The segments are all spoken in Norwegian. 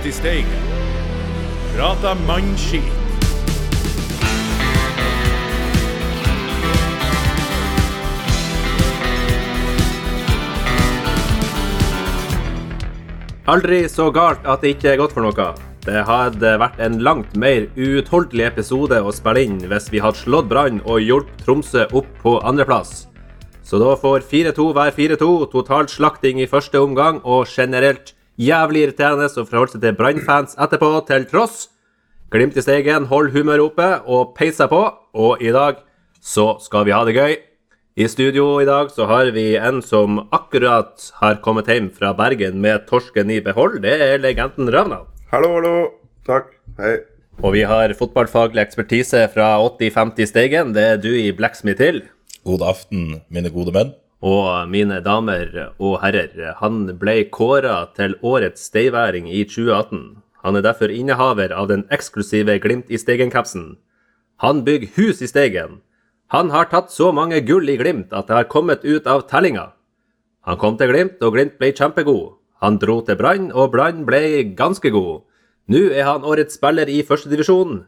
Glimt i Steigen. Prata mannskit. Aldri så galt at det ikke er godt for noe. Det hadde vært en langt mer uutholdelig episode å spille inn hvis vi hadde slått Brann og hjulpet Tromsø opp på andreplass. Så da får 4-2 hver 4-2, totalt slakting i første omgang og generelt jævlig irriterende å forholde seg til Brann-fans etterpå, til tross. Glimt i stegen, hold humøret oppe og peis deg på, og i dag så skal vi ha det gøy. I studio i dag så har vi en som akkurat har kommet hjem fra Bergen med torsken i behold. Det er legenden Ravna. Hallo, hallo. Takk. Hei. Og vi har fotballfaglig ekspertise fra 80-50 Steigen. Det er du i Blacksmith Hill. God aften, mine gode menn. Og mine damer og herrer, han ble kåra til årets steiværing i 2018. Han er derfor innehaver av den eksklusive Glimt i Steigen-kapsen. Han bygger hus i Steigen. Han har tatt så mange gull i Glimt at det har kommet ut av tellinga. Han kom til Glimt, og Glimt ble kjempegod. Han dro til Brann, og Brann ble ganske god. Nå er han årets spiller i førstedivisjon.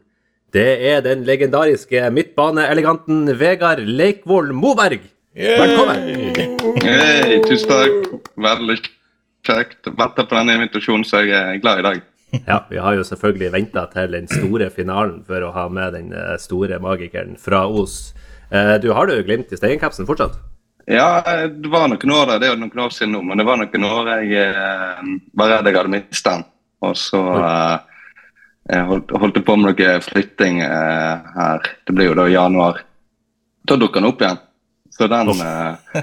Det er den legendariske midtbaneeleganten Vegard Leikvoll Moberg. Velkommen! Hei, tusen takk. Veldig kjekt. Venter på denne invitasjonen, så jeg er glad i dag. Ja, vi har jo selvfølgelig venta til den store finalen for å ha med den eh, store magikeren fra Os. Eh, Du har du Glimt i Steigenkapsen fortsatt? Ja, det var noen år der, det er jo noen år siden nå, men det var noen år jeg eh, var redd jeg hadde mistet den. Og så eh, jeg holdt, holdt jeg på med noe flytting eh, her. Det blir jo da i januar. Da dukker den opp igjen. Så den eh,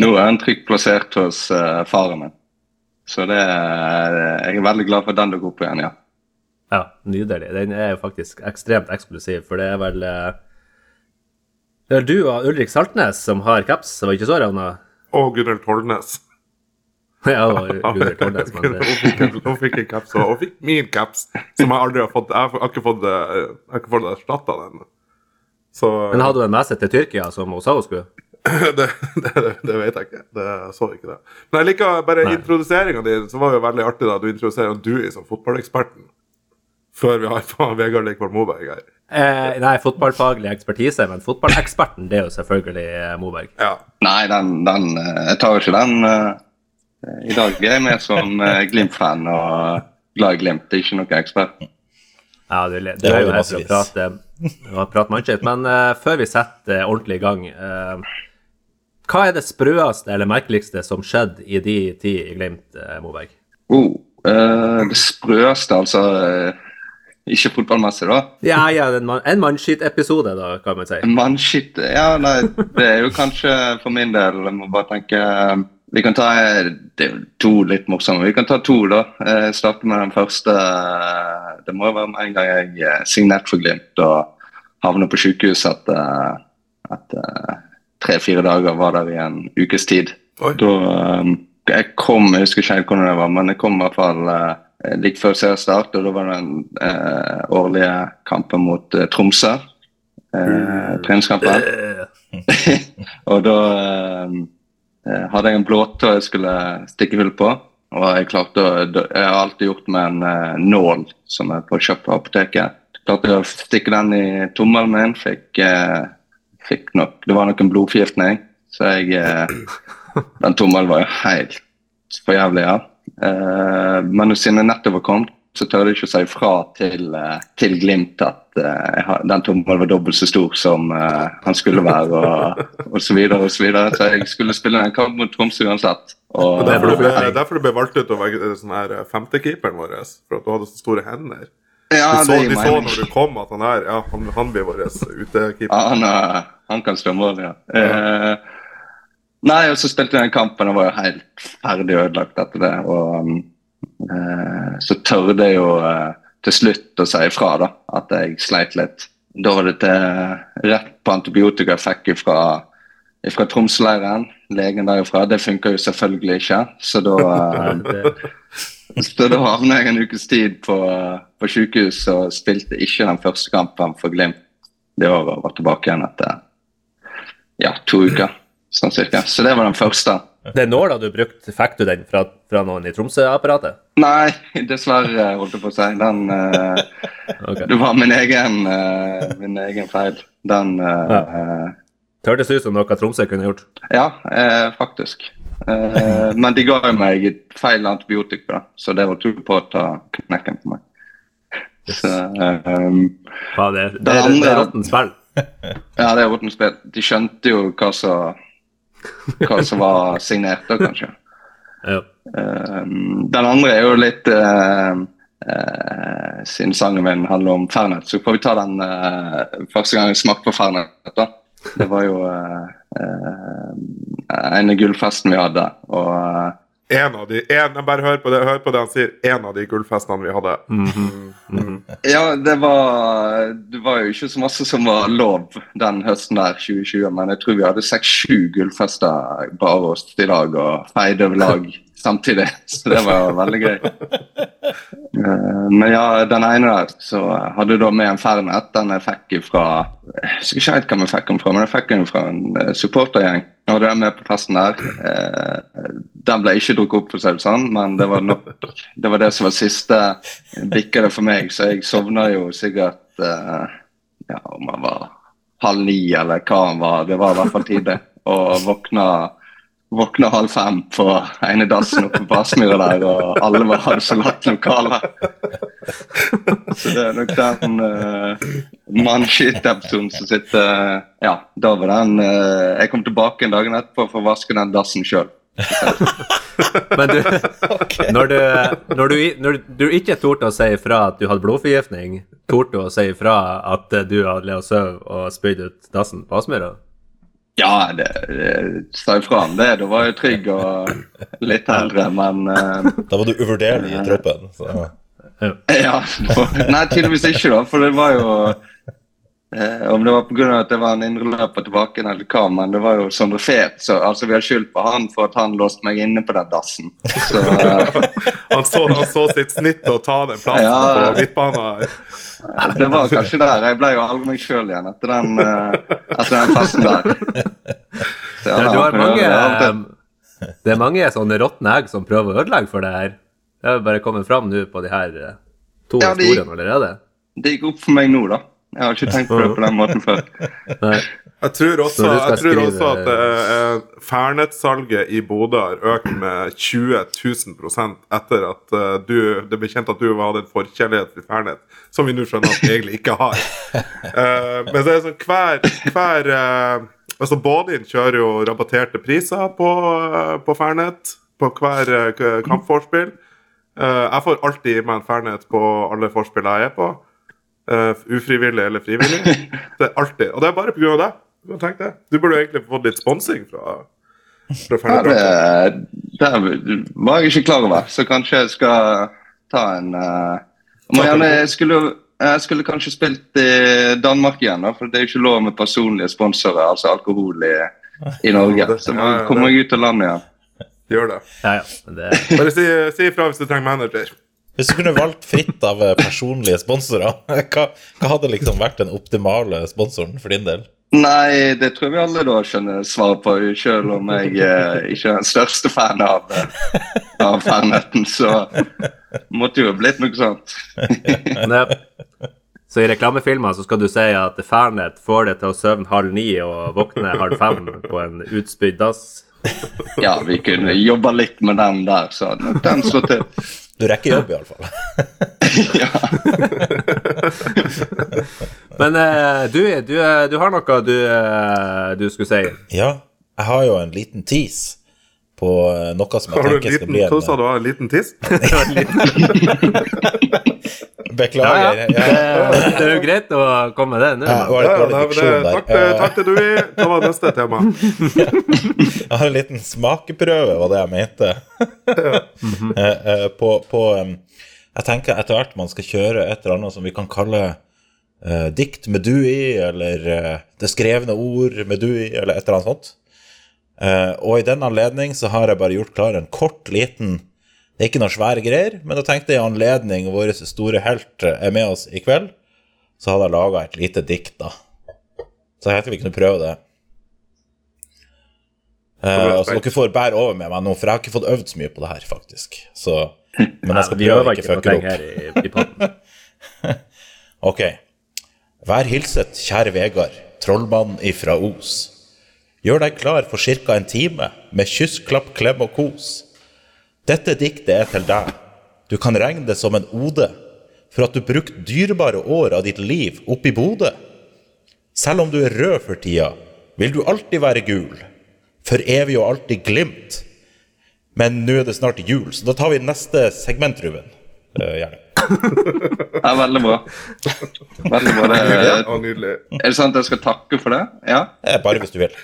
Nå er den trygt plassert hos eh, faren min. Så det, eh, jeg er veldig glad for at den dukker opp igjen, ja. Ja, nydelig. Den er jo faktisk ekstremt eksklusiv, for det er vel eh, Det er du og Ulrik Saltnes som har caps, var ikke så, Ravna? Og Gunhild Tollnes. Ja, og Gunnar Tordnes, men Hun fikk, en- caps, og hun fikk min caps, som jeg aldri har fått. Jeg har ikke fått jeg har ikke fått erstatta den. Så Men hadde hun en med seg til Tyrkia, som hun sa hun skulle? det, det, det vet jeg ikke. Det så ikke det. Men jeg liker bare introduseringa di, så var det jo veldig artig da du introduserer Dewey som fotballeksperten. Før vi har Vegard Lekvold Moberg her. Eh, nei, fotballfaglig ekspertise, men fotballeksperten, det er jo selvfølgelig eh, Moberg. Ja. Nei, den, den eh, Jeg tar jo ikke den eh, I dag er jeg med som Glimt-fan og glad i Glimt. Det er ikke noe ekspert. Ja, du, Det er jo her for å prate, prate mannskitt. Men uh, før vi setter ordentlig i gang eh, Hva er det sprøeste eller merkeligste som skjedde i de tid i Glimt, eh, Moberg? Oh, eh, det sprøeste, altså eh, Ikke fotballmessig, da. Ja, ja, en, man, en mannskittepisode, da, kan man si. En Mannskitt Ja, nei, det er jo kanskje for min del Jeg må bare tenke eh, Vi kan ta Det er to litt morsomme. Vi kan ta to, da. Starte med den første. Det må jo være med en gang jeg signerte for Glimt og havner på sykehus at, etter tre-fire dager. Var der i en ukes tid. Oi. Da um, Jeg kom, jeg husker ikke helt hvordan det var, men jeg kom i hvert fall uh, like før seriestart. Og da var det den uh, årlige kampen mot uh, Tromsø. Eh, treningskampen. og da eh, eh, hadde jeg en blåtå jeg skulle stikke hull på. Og jeg klarte å, jeg har alltid gjort med en eh, nål som er på kjøpt på apoteket. Klarte å stikke den i tommelen min. Fikk, eh, fikk nok, det var nok en blodforgiftning. Så jeg eh, Den tommelen var jo helt for jævlig, ja. Eh, men siden jeg nettopp var kommet, så tørde jeg ikke å si fra til, eh, til Glimt at har- den tommelen var dobbelt så stor som eh, han skulle være, og, og så videre og så videre. Så jeg skulle spille en kamp mot Tromsø uansett. Og, derfor, du ble, derfor du ble valgt ut til å være sånn her femtekeeperen vår, for at du hadde så store hender. Ja, De så, det gir så mening. når du kom at han her, Ja, han, han blir vår utekeeper. Ja, han, er- han kan slå mål, ja. Eh, nei, og så spilte den kampen og var jo helt ferdig ødelagt etter det. Og um, eh, så tørde jeg jo eh, til slutt å si ifra da, at jeg sleit litt. Da var det til rett på antibiotika jeg fikk fra, fra Tromsø-leiren, legen derifra. Det funka jo selvfølgelig ikke, så da eh, så da havna jeg en ukes tid på, på sykehus og spilte ikke den første kampen for Glimt det året og var tilbake igjen etter ja, to uker. Sånn cirka. Så det var den første. Det er nåla du brukte, fikk du den fra, fra noen i Tromsø-apparatet? Nei, dessverre, holdt jeg på å si. Den uh, okay. Det var min egen, uh, min egen feil. Den uh, ja. Hørtes ut som noe Tromsø kunne gjort. Ja, faktisk. Eh, men de ga meg feil antibiotika, så det holdt tur på å ta knekken på meg. Så, eh, Faen, det, det, Det det, andre- det er råttent spill. ja, det er råttent spill. De skjønte jo hva som, hva som var signert da, kanskje. Ja. Uh, den andre er jo litt uh, uh, Siden sangen min handler om Fernet, så får vi ta den første gang jeg smakte på Fernet. da. Det var jo eh, av gullfestene gullfesten vi hadde. Og eh, En av de, en, bare hør på, det, hør på det han sier. En av de gullfestene vi hadde. ja, det var Det var jo ikke så masse som var lov den høsten der, 2020, men jeg tror vi hadde seks-sju gullfester bare oss i dag og feide over lag samtidig. Så det var veldig gøy. Eh, men ja, den ene der så hadde jeg da med en Fernet. Den jeg fikk fra Jeg husker ikke helt hvem jeg fikk den fra, men jeg fikk den fra en eh, supportergjeng. Jeg hadde den med på festen der. Eh, den ble ikke drukket opp, for å sånn, men det var nok Det var det som var siste bikkede for meg, så jeg sovna jo sikkert Ja, om jeg var halv ni eller hva han var. Det var i hvert fall tidlig. Og våkna Våkna halv fem på ene dassen oppe på Aspmyra der, og alle var, hadde forlatt lokalet. Så det er nok den uh, mannskitt-episoden som sitter Ja, da var den uh, Jeg kom tilbake en dag etterpå for å vaske den dassen sjøl. Men du, når, du, når, du, når du ikke torde å si ifra at du hadde blodforgiftning, torde du å si ifra at eh, du hadde leo sovet og spydd ut dassen på Aspmyra? Ja, det, det sa ifra om det. Da var jeg trygg og litt eldre, men uh, Da var du uvurderlig i troppen. Så. Ja. Nei, tydeligvis ikke, da. For det var jo eh, Om det var pga. at det var en indreløper tilbake eller hva, men det var jo Sondre Fet, så altså, vi har skyldt på han for at han låste meg inne på den dassen. Så eh, Han så, han så sitt snitt å ta den plassen Ja. på midtbanen. det var kanskje der. Jeg ble jo aldri meg sjøl igjen etter den, eh, etter den festen der. Så, Ja, du har mange, det- eh, det er mange sånne råtne egg som prøver å ødelegge for det her. Det har bare kommet fram nå på de her to Ja, historiene allerede. Det gikk opp for meg nå, da. Jeg har ikke tenkt på det på den måten før. Jeg tror også, jeg tror også at uh, Fernet-salget i Bodø har økt med 20 000 etter at eh, du, det ble kjent at du hadde en forkjærlighet for Fernet, som vi nå skjønner at vi egentlig ikke har. Eh, men så er det sånn hver, hver eh, altså Bådin kjører jo rabatterte priser på, eh, på Fernet på hver uh, kampforspill. Eh, jeg får alltid i meg en Fernet på alle forspill jeg er på. Eh, ufrivillig eller frivillig. Det er alltid. Og det er bare pga. deg. Du kan tenke det. Du burde egentlig fått litt sponsing fra, fra Ja, det, det var jeg ikke klar over, så kanskje jeg skal ta en uh, må gjerne, jeg, skulle, jeg skulle kanskje spilt i Danmark igjen, da, for det er jo ikke lov med personlige sponsorer, altså alkohol i, i Norge. Så ja, kommer jeg ut av landet igjen. Gjør det. Ja, ja. Det, Bare si, si ifra hvis du trenger manager. Hvis du kunne valgt fritt av eh, personlige sponsorer, hva, hva hadde liksom vært den optimale sponsoren for din del? Nei, det tror vi alle da skjønner svaret på, selv om jeg eh, ikke er den største fan av, eh, av Fernetten, så måtte jo blitt noe sånt. så i reklamefilmer så skal du si at Fernet får deg til å sovne halv ni og våkne halv fem på en utspydd dass. Ja, vi kunne jobba litt med den der, så den slår til. Du rekker jobb, iallfall. Ja. Men eh, du, du, eh, du har noe du, eh, du skulle si. Ja, jeg har jo en liten tease på eh, noe som jeg Har du en tenker skal liten, bli hva sa du, har en liten tiss? Beklager. Ja, Ja. Det, det er jo greit å komme med det nå. Ja, det det, det, takk, til- Eh, takk til Dewey. Hva var neste tema? Jeg har en liten smakeprøve, var det jeg mente. Eh, eh, på, på Jeg tenker etter hvert man skal kjøre et eller annet som vi kan kalle eh, dikt med du i, eller det skrevne ord med du i, eller et eller annet sånt. Eh, og i den anledning så har jeg bare gjort klar en kort, liten Det er ikke noen svære greier, men da tenkte jeg i anledning vår store helt eh, er med oss i kveld, så hadde jeg laga et lite dikt, da. Så jeg tenkte vi kunne prøve det. Uh, så dere får bære over med meg nå, for jeg har ikke fått øvd så mye på det her, faktisk. Så, men jeg skal prøve å ikke fucke det opp. her i, i. Ok. Vær hilset, kjære Vegard, trollmann ifra Os. Gjør deg klar for ca. en time med kyss, klapp, klem og kos. Dette diktet er til deg. Du kan regne det som en ode for at du brukte dyrebare år av ditt liv oppe i Bodø. Selv om du er rød for tida, vil du alltid være gul. For evig og alltid glimt. Men nå er det snart jul, så da tar vi neste segment, Ruben. Eh, gjerne. Ja, veldig bra. Veldig bra. Det, Ja, nydelig. er det sant jeg skal takke for det? Ja? Eh, bare hvis du vil.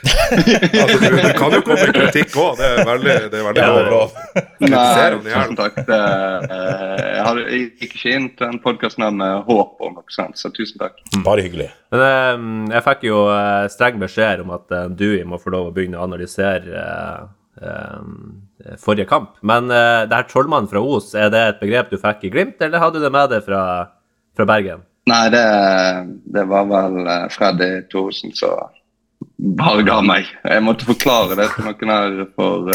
Altså, du, du, kan jo komme kritikk òg. Det er veldig, det er veldig ja, er lov. Nei, tusen takk. Det, eh, jeg, har, jeg gikk ikke inn til den podkasten med håp om noe sånt, så tusen takk. Bare hyggelig. Men eh, jeg fikk jo streng beskjed om at uh, Dewey må få lov å begynne å analysere forrige kamp. Men uh, det her trollmannen fra Os, er det et begrep du fikk i Glimt, eller hadde du det med deg fra, fra Bergen? Nei, det, det var vel eh, Freddy Thoresen som bare ga meg. Jeg måtte forklare det til noen her for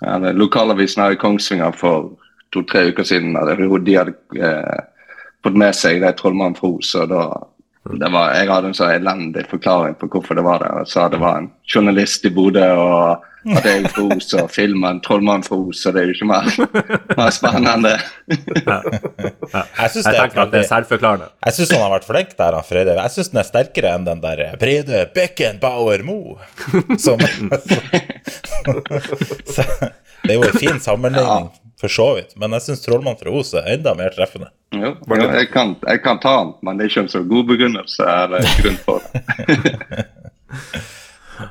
eller, lokalavisen her i Kongsvinger for to-tre uker siden. De hadde eh, fått med seg det trollmannen fra Os. og da var, jeg hadde en så elendig forklaring på hvorfor det var det. Jeg sa det var en journalist i Bodø, og at jeg er fra Os, og filmen 'Trollmannen fra Os', og det er jo ikke mer, mer spennende enn det. Jeg Jeg det er tenker at det er selvforklarende. Jeg syns han har vært flink der, han Frede. Jeg syns den er sterkere enn den der Brede Beckenbauer Mo. Som så, Det er jo en fin sammenligning, for så vidt. Men jeg syns Trollmann fra Os er enda mer treffende. Jo, jo, jeg, kan, jeg kan ta den, men det er ikke en så god begrunnelse eller grunn for det.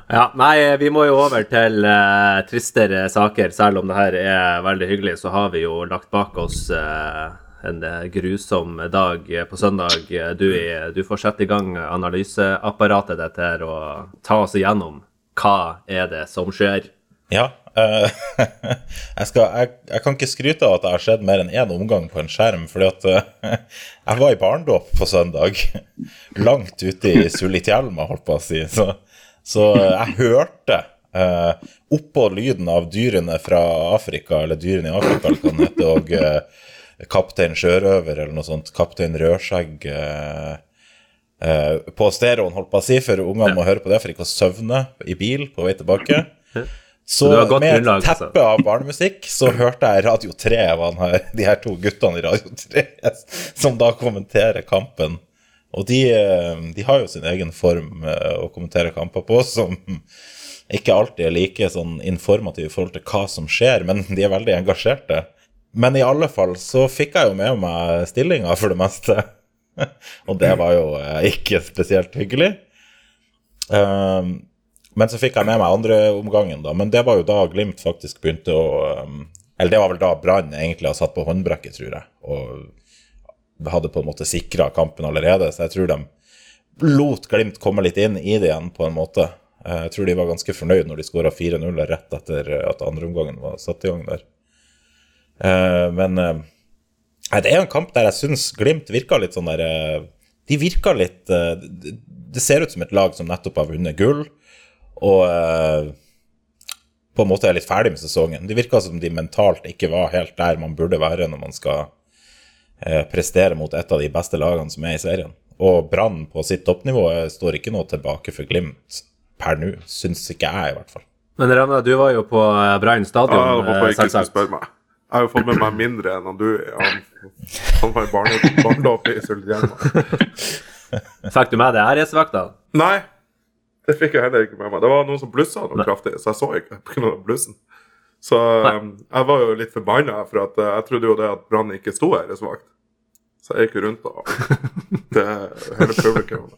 Ja, nei, vi må jo over til uh, tristere saker. Selv om det her er veldig hyggelig, så har vi jo lagt bak oss uh, en eh, grusom dag på søndag. Du, du får sette i gang analyseapparatet ditt her og ta oss igjennom hva er det som skjer. Ja. Eh, jeg, skal, jeg, jeg kan ikke skryte av at det har skjedd mer enn én omgang på en skjerm, fordi at eh, jeg var i barndåp på søndag. Langt ute i Sulitjelma, holdt på å si. Så, så jeg hørte uh, oppå lyden av dyrene fra Afrika, eller dyrene i Afrika, eller hva det heter, og Kaptein Sjørøver, eller noe sånt. Kaptein Rødskjegg. på stereoen, holdt på å si, for ungene må høre på det for ikke å søvne i bil på vei tilbake. Så så med et altså. teppe av barnemusikk så hørte jeg Radio 3, var her, de her to guttene i Radio 3, som da kommenterer kampen. Og de, eh, de har jo sin egen form eh, å kommentere kamper på, som ikke alltid er like sånn informativ i forhold til hva som skjer, men de er veldig engasjerte. Men i alle fall så fikk jeg jo med meg stillinga for det meste. Og det var jo eh, ikke spesielt hyggelig. Um, men så fikk jeg med meg andre omgangen, da. Men det var jo da Glimt faktisk begynte å um, Eller det var vel da Brann egentlig har satt på håndbrekket, tror jeg. Og hadde på en måte sikra kampen allerede, så jeg tror de lot Glimt komme litt inn i det igjen, på en måte. Eh, Jeg tror de var ganske fornøyd når de skåra 4-0 rett etter at andreomgangen var satt i gang der. Eh, Men eh, det er jo en kamp der jeg syns Glimt virka litt sånn der De virka litt det ser ut som et lag som nettopp har vunnet gull, og eh, på en måte er litt ferdig med sesongen. Det virka som de mentalt ikke var helt der man burde være når man skal eh, prestere mot et av de beste lagene som er i serien. Og Brann på sitt toppnivå eh, står ikke noe tilbake for Glimt per nå, syns ikke jeg, i hvert fall. Men Ravna, du var jo på Brann stadion, Ja, jeg håper ikke du spørre meg. Jeg har jo fått med meg mindre enn du. Han, han var i barne- barndåp i Sulitjelma. Fikk du med deg æresvakta? Nei, det fikk jeg heller ikke med meg. Det var noen som blussa noe kraftig, så jeg så ikke pga. blussen. Så um, jeg var jo litt forbanna, for at uh, jeg trodde jo det at Brann ikke sto her svakt. Så jeg gikk rundt og til hele publikum.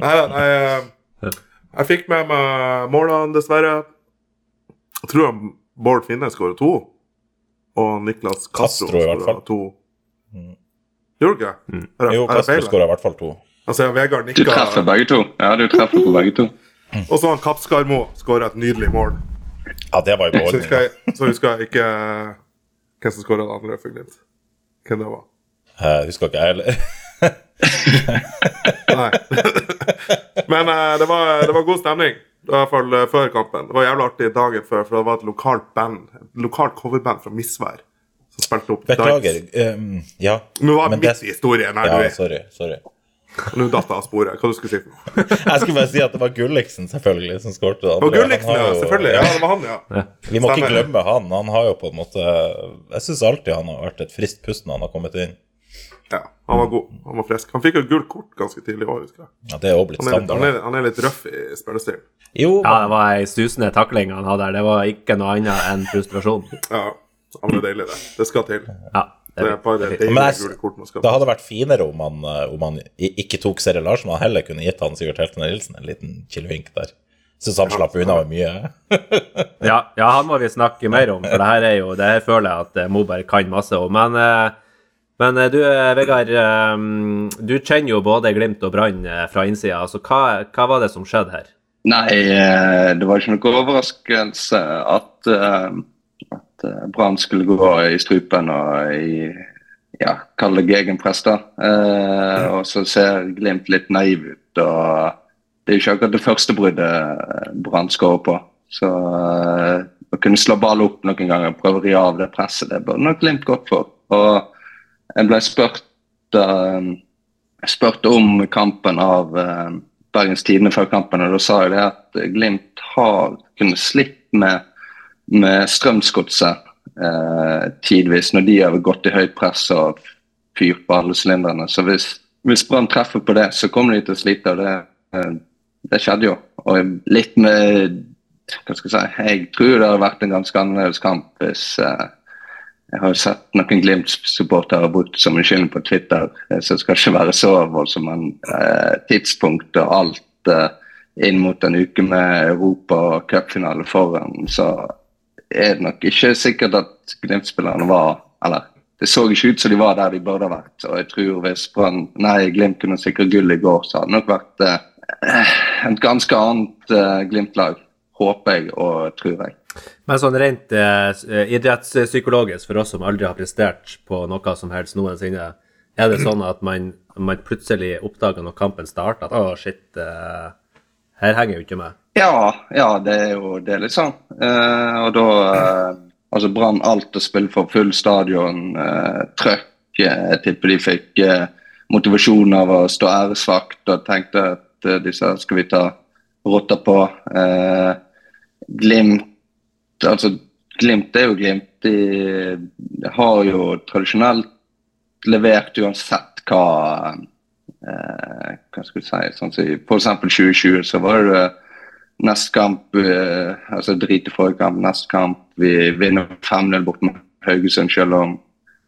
Nei, nei jeg, jeg fikk med meg målene, dessverre. Jeg tror han Bård Finne skåra to. Og Niklas Castro, Castro skåra to. Gjorde du ikke? Er Jo, Castro det skåra i hvert fall to. Altså, Vegard Du treffer begge to. Ja, du treffer på begge to. Og så han Kappskarmo skåra et nydelig mål. Ja, det var jo Så beholdning. husker jeg, så husker jeg ikke hvem som skåra det andre for Glimt. Hvem det var. Jeg husker ikke jeg heller. Nei. Men eh, det, var, det var god stemning. I hvert fall eh, før kampen. Det var jævlig artig dagen før, for det var et lokalt band, et lokalt coverband fra Misvær som spilte opp Beklager. Um, ja. Nå var midt det- i historien her, Ja, du. sorry. sorry. Nå datt jeg av sporet. Hva du skulle si for noe? Jeg skulle bare si at det var Gulliksen, selvfølgelig, som skårte det andre. Gulliksen, ja. jo- Selvfølgelig. Ja, det var han, ja. Vi må ikke glemme han. Han har jo på en måte Jeg syns alltid han har vært et friskt pust når han har kommet inn. ja. Han var god. Han var frisk. Han fikk jo gult kort ganske tidlig i år, husker jeg. Ja, det er jo blitt Han er, litt- han, standard. er, han er litt røff i spillestilen. Jo, Ja, det var ei susende takling han hadde her. Det var ikke noe annet enn frustrasjon. Ja, han er deilig, det. Det skal til. Ja, Det er gule kort man skal hadde vært finere om han, eh, om han ikke tok Seri Larsen. Han heller kunne gitt han Sivert Helten Nilsen en liten kilevink der. Syns han slapp unna med mye. Ja, ja, han må vi snakke mer om, for det her er jo Det her føler jeg at eh, Moberg kan masse om. Men, eh, men du, Vegard, du kjenner jo både Glimt og Brann fra innsida. Altså, hva, hva var det som skjedde her? Nei, det var ikke noe overraskelse at, at eh, Brann skulle gå i strupen og i ja, kall det gegenpress. da. Eh, og så ser Glimt litt naiv ut. og Det er jo ikke akkurat det første bruddet Brann skårer på. Så eh, å kunne slå ball opp noen ganger og prøve å ri av det presset, det burde nok Glimt gått for. Og jeg ble spurt, eh, spurt om kampen av eh, Bergens Tidende før kampen, og da sa jeg det at Glimt har kunnet slippe med, med Strømsgodset eh, tidvis, når de har gått i høyt press og fyrt på alle sylinderne. Så hvis, hvis Brann treffer på det, så kommer de til å slite, og det, eh, det skjedde jo. Og litt med hva skal jeg si, jeg tror det hadde vært en ganske annerledes kamp hvis eh, jeg har sett noen Glimt-supportere brukt som unnskyldning på Twitter, eh, så det skal ikke være så voldsomt, men eh, tidspunkt og alt eh, inn mot en uke med Europa og cupfinale foran, så er det nok ikke sikkert at Glimt-spillerne var Eller det så ikke ut som de var der de burde ha vært. Og jeg tror hvis Brann, nei, Glimt kunne sikre gull i går, så hadde det nok vært eh, et ganske annet eh, Glimt-lag. Håper jeg og tror jeg. Men sånn rent eh, idrettspsykologisk, for oss som aldri har prestert på noe som helst noensinne, er det sånn at man, man plutselig oppdager når kampen starter at å, shit, eh, her henger jo ikke med. Ja, ja, det er jo det liksom. Eh, og da eh, Altså Brann alt å spille for full stadion, eh, trøkk. Eh, jeg tipper de fikk eh, motivasjon av å stå æresvakt og tenkte at eh, disse skal vi ta rotta på. Glimt Altså, Glimt er jo Glimt. De har jo tradisjonelt levert uansett hva eh, Hva skal vi si sånn si, For eksempel 2020 så var det neste kamp eh, altså Drite forrige kamp, neste kamp. Vi vinner 5-0 bort mot Haugesund selv om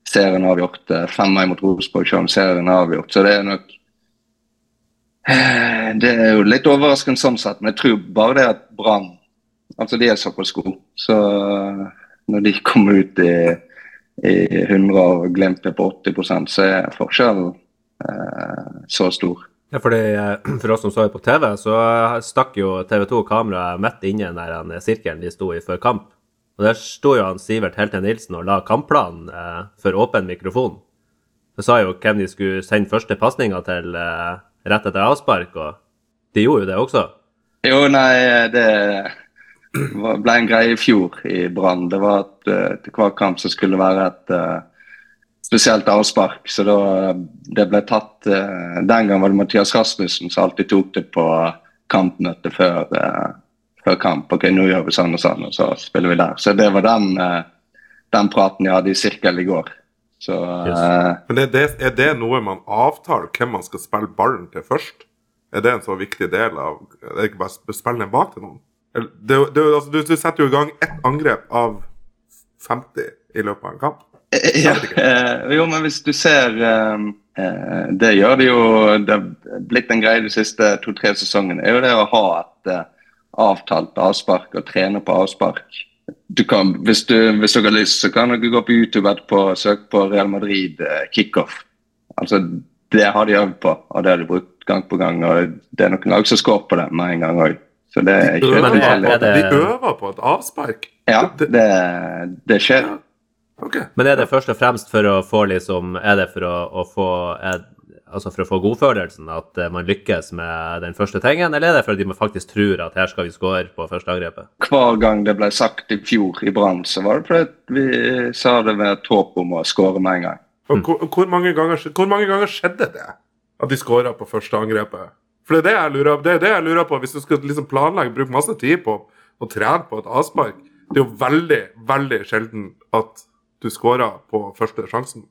serien er avgjort. eh, 5-1 mot Rosenborg selv om serien er avgjort. Så det er nok eh, Det er jo litt overraskende sånn sett, men jeg tror bare det at Brann Altså, de er såpass gode. Så eh, når de kommer ut i, i 100 og Glimt er på 80 så er forskjellen eh, så stor. Ja, fordi, eh, For oss som så på TV, så stakk jo TV 2 kameraet midt inne i den sirkelen de sto i før kamp. Og Der sto jo han Sivert Helte Nilsen og la kampplanen eh, for åpen mikrofon. Så sa jo hvem de skulle sende første pasninga til eh, rett etter avspark, og de gjorde jo det også. Jo, nei, det ble en greie i fjor i Brann. Det var at eh, til hver kamp så skulle det være et eh, spesielt avspark. Så da det ble tatt eh, Den gang var det Mathias Rasmussen som alltid tok det på kampmøtet før, eh, før kamp. Ok, nå gjør vi sånn og sånn, og så spiller vi der. Så det var den, eh, den praten jeg hadde i sirkel i går. Så yes. Men er det, er det noe man avtaler hvem man skal spille ballen til først? Er det en så viktig del av Er det ikke bare å spille den bak til noen? Det, det, altså, du, du setter jo i gang ett angrep av 50 i løpet av en kamp. Ja, eh, jo, men hvis du ser eh, eh, Det gjør det jo Det har blitt en greie de siste to-tre sesongene. er jo det å ha et eh, avtalt avspark og trene på avspark. Du kan, hvis, du, hvis dere har lyst, så kan dere gå på YouTube etterpå og søke på Real Madrid eh, kickoff. Altså, det har de øvd på, og det har de brukt gang på gang. og Det er noen lag som scorer på det med en gang òg. Så det er ikke Men er- er det- De øver på et avspark. Ja, Det- det, det skjer. Ok. Men er det først og fremst for å få liksom Er det for å, å få er, altså for å få godfølelsen at eh, man lykkes med den første tingen, eller er det fordi man faktisk tror at her skal vi score på første angrepet? Hver gang det ble sagt i fjor i Brann, så var det fordi vi sa det med et håp om å skåre med en gang. Mm. hvor, hvor, mange ganger, hvor mange ganger skjedde det? At de skåra på første angrepet? For det er det jeg lurer, det er det jeg lurer på. Hvis du skal liksom planlegge, bruke masse tid på å trene på et avspark, det er jo veldig, veldig sjelden at du skårer på første sjansen.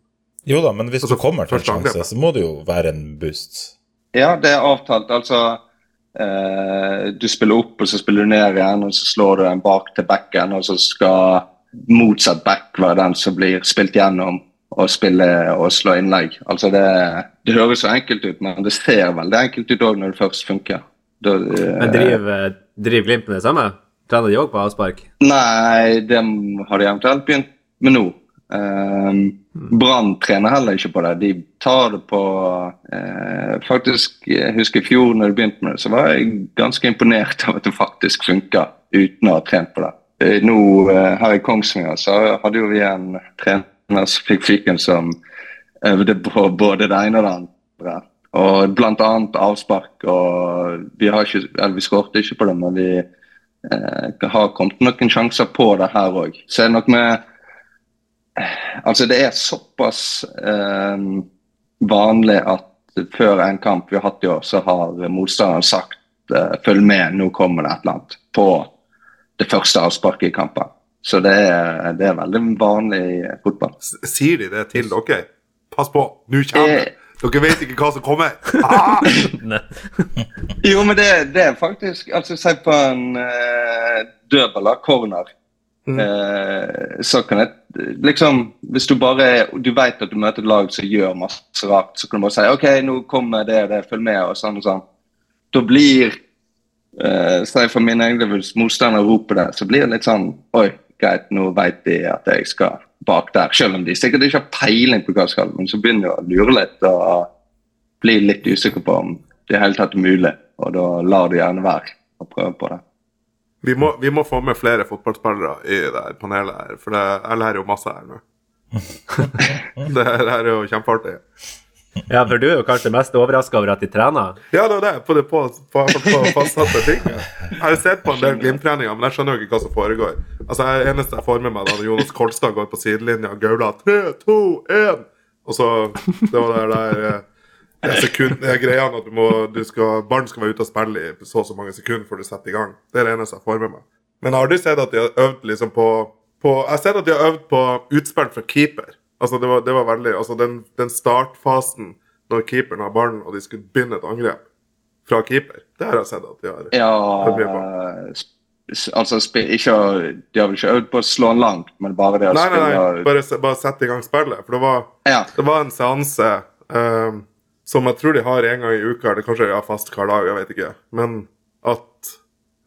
Jo da, men hvis Altså, du kommer til en sjanse, så må det jo være en boost. Ja, det er avtalt. Altså eh, Du spiller opp, og så spiller du ned igjen, og så slår du en bak til backen, og så skal motsatt back være den som blir spilt gjennom og spille og slå innlegg. Altså det, det høres så enkelt ut, men det ser veldig enkelt ut òg når det først funker. Da, eh, Men driver driv Glimt med det samme? Trener de òg på avspark? Nei, det har de eventuelt begynt med nå. Um, Brann trener heller ikke på det. De tar det på eh, Faktisk, jeg husker i fjor når du begynte med det, så var jeg ganske imponert av at det faktisk funka uten å ha trent på det. Eh, Nå eh, her i Kongsvinger så hadde jo vi en trener som fikk fiken som øvde på både det ene og det andre. Og blant annet avspark. Og vi har ikke, eller vi skårte ikke på det, men vi eh, har kommet noen sjanser på det her òg. Så er det nok med Altså, det er såpass eh, vanlig at før en kamp vi har hatt i år, så har motstanderen sagt eh, følg med, nå kommer det et eller annet på det første avsparket i kampen. Så det er, det er veldig vanlig i fotball. Sier de det til dere? Pass på, nå kommer det! Eh. Dere vet ikke hva som kommer! Ah! Jo, men det, det er faktisk Altså, si på en eh, dødball av corner. Eh, så kan jeg liksom Hvis du bare du vet at du møter et lag som gjør masse rart, så kan du bare si OK, nå kommer det og det, følg med, og sånn og sånn. Da blir uh, Si for min egen del, hvis roper det, så blir det litt sånn Oi, greit, nå vet de at jeg skal bak der. Selv om de sikkert ikke har peiling på hva de skal, men så begynner de å lure litt og bli litt usikker på om det i hele tatt er mulig. Og da lar de gjerne være å prøve på det. Vi må, vi må få med flere fotballspillere i det her panelet her, for det, jeg lærer jo masse her nå. det her er jo kjempeartig. Ja, for du er jo kanskje mest overraska over at de trener? Ja, det er det. På, det, på, på, på fastsatte ting. Jeg har jo sett på en del Glimt-treninger, men jeg skjønner jo ikke hva som foregår. Altså, Det eneste jeg får med meg, da Jonas Kolstad går på sidelinja og gauler 3, 2, 1 Og så Det var det der eh, sekund, det er greia at du må, du skal, barn skal være ute og spille i så og så mange sekunder før du setter i gang. Det er det eneste jeg får med meg. Men jeg har aldri sett at de har øvd liksom på, på Jeg har sett at de har øvd på utspill fra keeper. Altså det var, det var veldig Altså den, den startfasen når keeperen har ballen og de skulle begynne et angrep fra keeper, det har jeg sett at de har. Ja, altså ikke, De har vel ikke øvd på å slå den langt, men bare det å Nei, nei, nei. Bare, bare sette i gang spillet. For det var, Ja. det var en seanse ehm, som jeg tror de har en gang i uka, eller kanskje de har fast hver dag, jeg vet ikke. Men at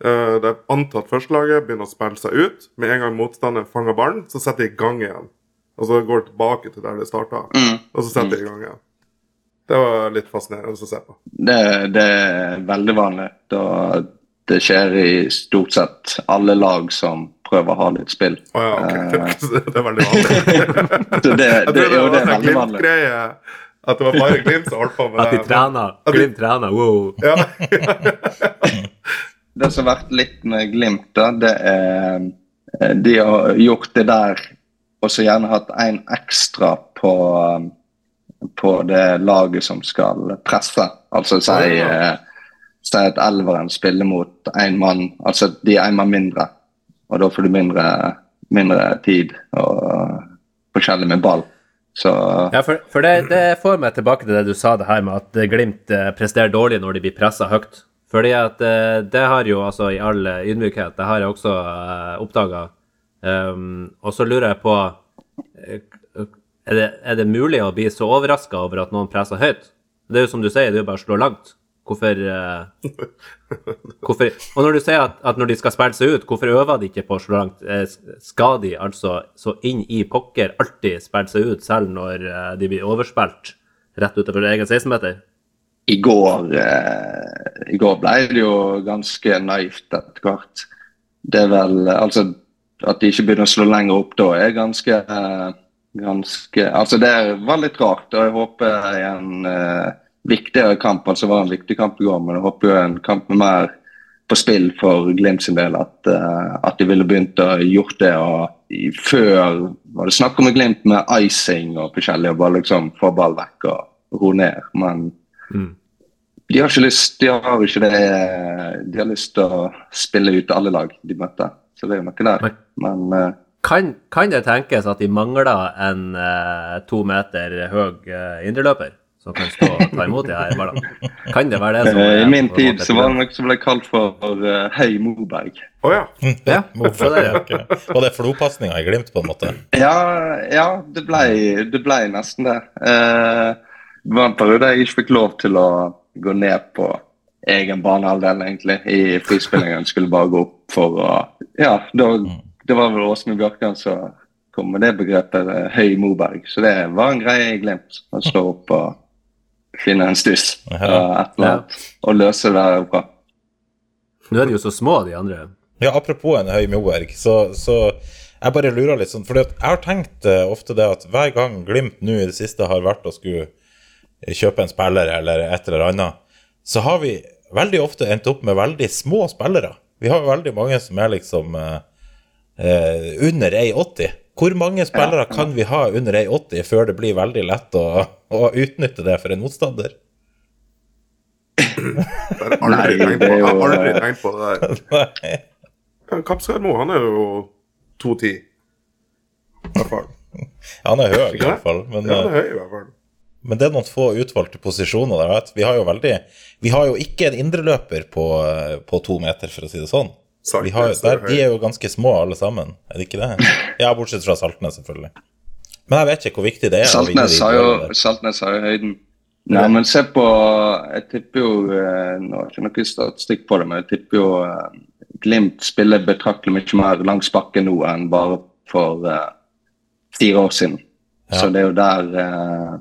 uh, det antatt førstelaget begynner å spille seg ut. Med en gang motstanderen fanger ballen, så setter de i gang igjen. Og så går de tilbake til der det starta, Mm. og så setter de i gang igjen. Det var litt fascinerende å se på. Det, det er veldig vanlig. Da det skjer i stort sett alle lag som prøver å ha litt spill. Å ja, ok. Uh, det er veldig vanlig. det, det, det, det jo, det er veldig vanlig. Glimt-greie. At det var bare Glimt som holdt på med At de trener? At de- Glimt trener, wow. Ja. Det som har vært litt med Glimt, da, det er eh, De har gjort det der og så gjerne hatt en ekstra på, eh, på det laget som skal presse. Altså si, Ah. ja. si at elveren spiller mot én mann, altså de er én mann mindre. Og da får du mindre, mindre tid og forskjellig med ball. Så Ja, for, for det, det får meg tilbake til det du sa, det her med at Glimt eh, presterer dårlig når de blir pressa høyt. Fordi at eh, det har jo, altså i all eh, ydmykhet, det har jeg også uh, oppdaga. Um, og så lurer jeg på eh, er, det, er det mulig å bli så overraska over at noen presser høyt? Det er jo som du sier, det er jo bare å slå langt. Hvorfor, uh, hvorfor Og når du sier at, at når de skal spille seg ut, hvorfor øver de ikke på så langt? Eh, Skal de altså så inn i pokker alltid spille seg ut, selv når eh, de blir overspilt rett utenfor egen 16-meter? i går, eh, I går ble det jo ganske naivt etter hvert. Det er vel Altså, at de ikke begynner å slå lenger opp da, er ganske eh, ganske Altså, det var litt rart, og jeg håper igjen eh, viktigere kamp. altså var en viktig kamp i går, men jeg håper jo en kamp med mer på spill for Glimt sin del. At, eh, at de ville begynt å gjort det. og i, Før var det snakk om Glimt med icing og forskjellig, og bare liksom få ball vekk og ro ned. Men Mm. de har ikke lyst de har ikke det De har lyst til å spille ut alle lag de møter. Så det er jo noe der. Men eh, Kan, kan det tenkes at de mangler en eh, to meter høy indreløper som kan stå og ta imot de her ballene? Kan det være det som eh, er i min tid så var det noe som ble kalt for uh, Høy Moberg. Å ja. Ja, Hvorfor det, ja. ikke? Og det er flopasninga i Glimt, på en måte. Ja, ja det, ble, det ble nesten det. Uh, det var en periode jeg ikke fikk lov til å gå ned på egen banehalvdel, egentlig, i frispillingen. Skulle bare gå opp for å Ja, da, det var vel Åsmund Bjørkan som kom med det begrepet eh, høy Moberg. Så det var en greie i Glimt. Å stå opp og finne en stuss uh, og et eller annet, og løse det derfra. Nå er de jo så små, de andre. Ja, apropos en høy Moberg, så, så jeg bare lurer litt sånn, for jeg har tenkt eh, ofte det at hver gang Glimt nå i det siste har vært og skulle kjøpe en spiller eller et eller annet, så har vi veldig ofte endt opp med veldig små spillere. Vi har veldig mange som er liksom eh, eh, under 1,80. Hvor mange spillere kan vi ha under 1,80 før det blir veldig lett å, å utnytte det for en motstander? Jeg har aldri tenkt på, det er har aldri eh, tenkt på det der. Kapskarmo, han er jo 2,10. I hvert fall. Han er høy, i hvert fall. Men, Ja, han eh, er høy i hvert fall. Men det er noen få utvalgte posisjoner der. Vet. Vi har jo veldig Vi har jo ikke en indreløper på, på to meter, for å si det sånn. Har, Saltnes er der, de er jo ganske små alle sammen, er det ikke det? Ja, bortsett fra Saltnes, selvfølgelig. Men jeg vet ikke hvor viktig det er. Saltnes har jo. Saltnes har jo høyden. Nei, men se på Jeg tipper jo eh, Nå har jeg ikke noe statistikk på det, men jeg tipper jo eh, Glimt spiller betraktelig mye mer langs bakken nå enn bare for uh, fire år siden. Ja. Så det er jo der uh,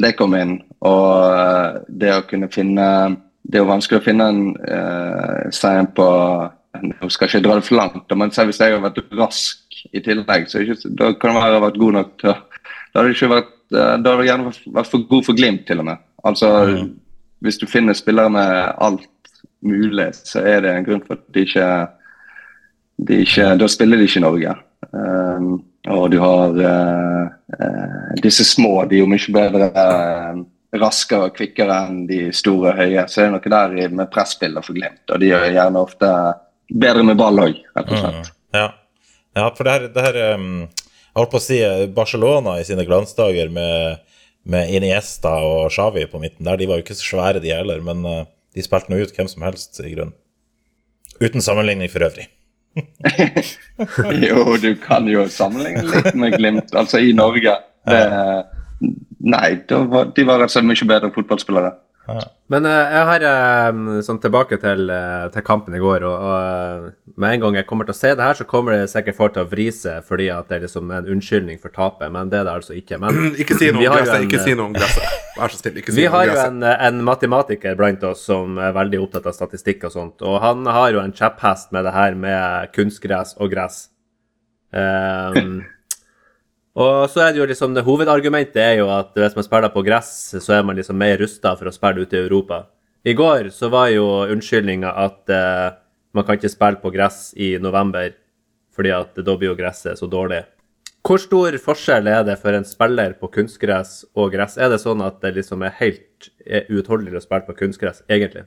det kom inn. Og det å kunne finne Det er jo vanskelig å finne en uh, stein på Nå skal jeg ikke dra det for langt, men hvis jeg har vært rask i tillegg, så er det ikke, da kan det være vært god nok til Da hadde det vært eh, Da hadde gjerne vært for god for Glimt, til og med. Altså, Mm. hvis du finner spillere med alt mulig, så er det en grunn for at de ikke, de ikke Da spiller de ikke i Norge. Um, og du har uh, uh, disse små, de er jo mye bedre uh, raskere og kvikkere enn de store høye. Så er det noe der med presspiller for Glimt, og de gjør gjerne ofte bedre med ball òg, rett og slett. Ja. ja, for det her, det her um, Jeg holdt på å si eh, Barcelona i sine glansdager med, med Iniesta og Xavi på midten der, de var jo ikke så svære, de heller, men uh, de spilte nå ut hvem som helst, i grunnen. Uten sammenligning for øvrig. Jo, du kan jo sammenligne litt med Glimt, altså i Norge. Det, nei, var, de var rett og slett mye bedre fotballspillere. Men eh, jeg har eh, sånn tilbake til, eh, til kampen i går, og, og med en gang jeg kommer til å se det her, så kommer det sikkert folk til å vri seg fordi at det er liksom en unnskyldning for tapet, men det er det altså ikke. Men Ikke si noe om gresset. Ikke si noe om gresset. Vær så snill, ikke si Vi noe om har jo en, en matematiker blant oss som er veldig opptatt av statistikk og sånt, og han har jo en kjepphest med det her med kunstgress og gress. Ehm, og så er det jo liksom det hovedargumentet er jo at hvis man spiller på gress, så er man liksom mer rusta for å spille ute i Europa. I går så var jo unnskyldninga at eh, man kan ikke spille på gress i november fordi at da blir jo gresset så dårlig. Hvor stor forskjell er det for en spiller på kunstgress og gress? Er det sånn at det liksom er helt uutholdelig å spille på kunstgress, egentlig?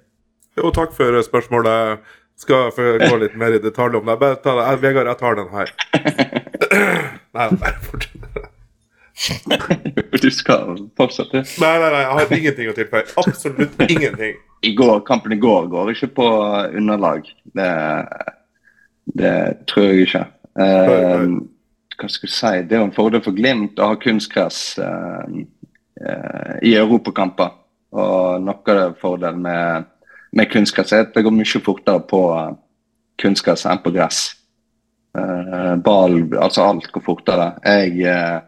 Jo, takk for spørsmålet. Skal få gå litt mer i detalj om det. Bare ta det. Vegard, jeg tar den her. Nei, bare fortsett. Du skal fortsette. Nei, nei, nei, jeg har ingenting å tilføye. Absolutt ingenting. I går, kampen i går går ikke på underlag. Det, det tror jeg ikke. Eh, hva skal jeg si? Det er en fordel for Glimt å ha kunstgress eh, eh, i europakamper. Og noe av det fordelen med, med kunstgress at det går mye fortere på eh, kunstgress enn på gress. Eh, ball, altså alt går fortere. Jeg, eh,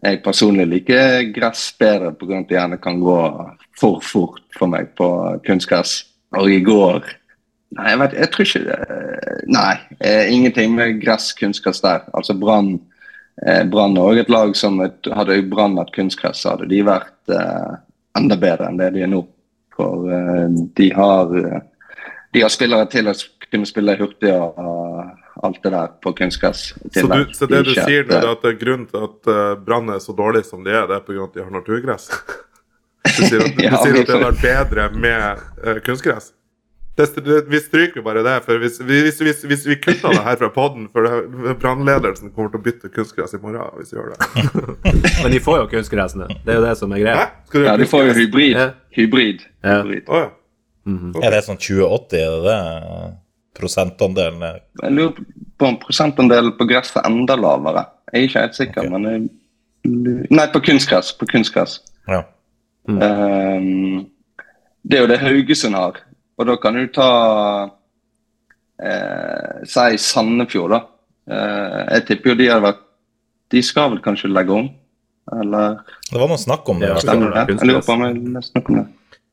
jeg personlig liker gress bedre pga. at det gjerne kan gå for fort for meg på kunstgress. Og i går Nei, jeg, vet, jeg tror ikke det Nei, eh, ingenting med gress, kunstgress der. Altså Brann Brann er òg et lag som et, Hadde Brann hatt kunstgress, hadde de vært eh, enda bedre enn det de er nå. For eh, de har eh, de har spillere til å kunne spille hurtig og og alt det der på kunstgress. Så, du, så det du Ikke sier nå, eh, er at det er grunnen til at Brann er så dårlig som de er, det er pga. at de har naturgress? Du sier at, du sier at det hadde vært bedre med eh, kunstgress? Det, det, vi stryker bare det, for hvis, hvis, hvis, hvis vi kutter det her fra poden For brannledelsen kommer til å bytte kunstgress i morgen hvis vi gjør det. Men de får jo kunstgressene. Det er jo det som er greia. Ja, de får jo hybrid. Ja. Hybrid. Ja. hybrid. Oh, ja. Er det sånn 2080, er det det? Prosentandelen er Jeg lurer på om prosentandelen på gress er enda lavere. Jeg er ikke helt sikker, okay. men jeg, Nei, på kunstgress. På kunstgress. Ja. Ehm, det er jo det Haugesund har. Og da kan du ta eh, Si Sandefjord, da. Eh, jeg tipper jo de har vært De skal vel kanskje legge om? Eller Det var noe snakk om det. Ja, stemmer det? Jeg lurer på om jeg leste om det.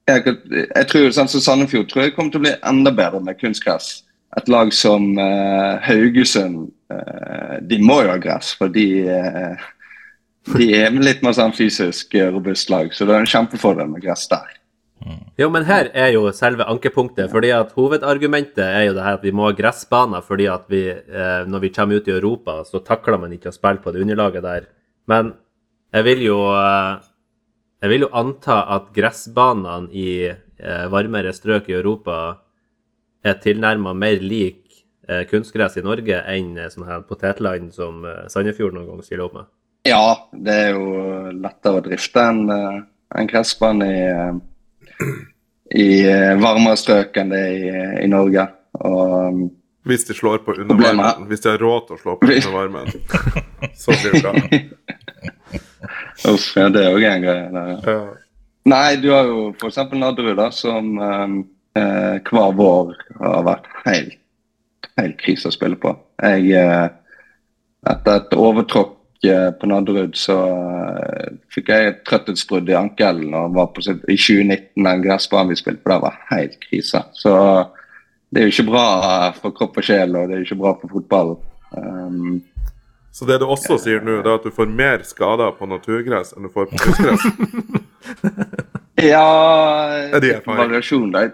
Jeg, jeg tror sånn som Sandefjord tror jeg kommer til å bli enda bedre med kunstgress. Et lag som eh, Haugesund eh, De må jo ha gress, for de eh, de er litt mer sånn fysisk robust lag, så det er en kjempefordel med gress der. Jo, men her er jo selve ankepunktet. fordi at Hovedargumentet er jo det her at vi må ha gressbaner fordi at vi, eh, når vi kommer ut i Europa, så takler man ikke å spille på det underlaget der. Men jeg vil jo eh, jeg vil jo anta at gressbanene i eh, varmere strøk i Europa er tilnærma mer lik eh, kunstgress i Norge enn sånne her potetland som eh, Sandefjord noen gang stiller opp med. Ja, det er jo lettere å drifte enn en gressbane i, i eh, varmere strøk enn det er i, i Norge. Og um, Hvis de slår på under er- Hvis de har råd til å slå på under varmen, så blir det bra. uff, ja, det er jo en greie. der, ja. Nei, du har jo f.eks. Nadderud, som um, eh, hver vår har vært helt, helt krise å spille på. Jeg, eh, etter et overtråkk eh, på Nadderud, så eh, fikk jeg et trøtthetsbrudd i ankelen og var på sitt, i 2019. Den gressbanen vi spilte på der, var helt krise. Så det er jo ikke bra for kropp og sjel, og det er jo ikke bra for fotball. Um, Så det du også sier nå, det er at du får mer skader på naturgress enn du får på kunstgress? Ja Er det? Variasjon, da.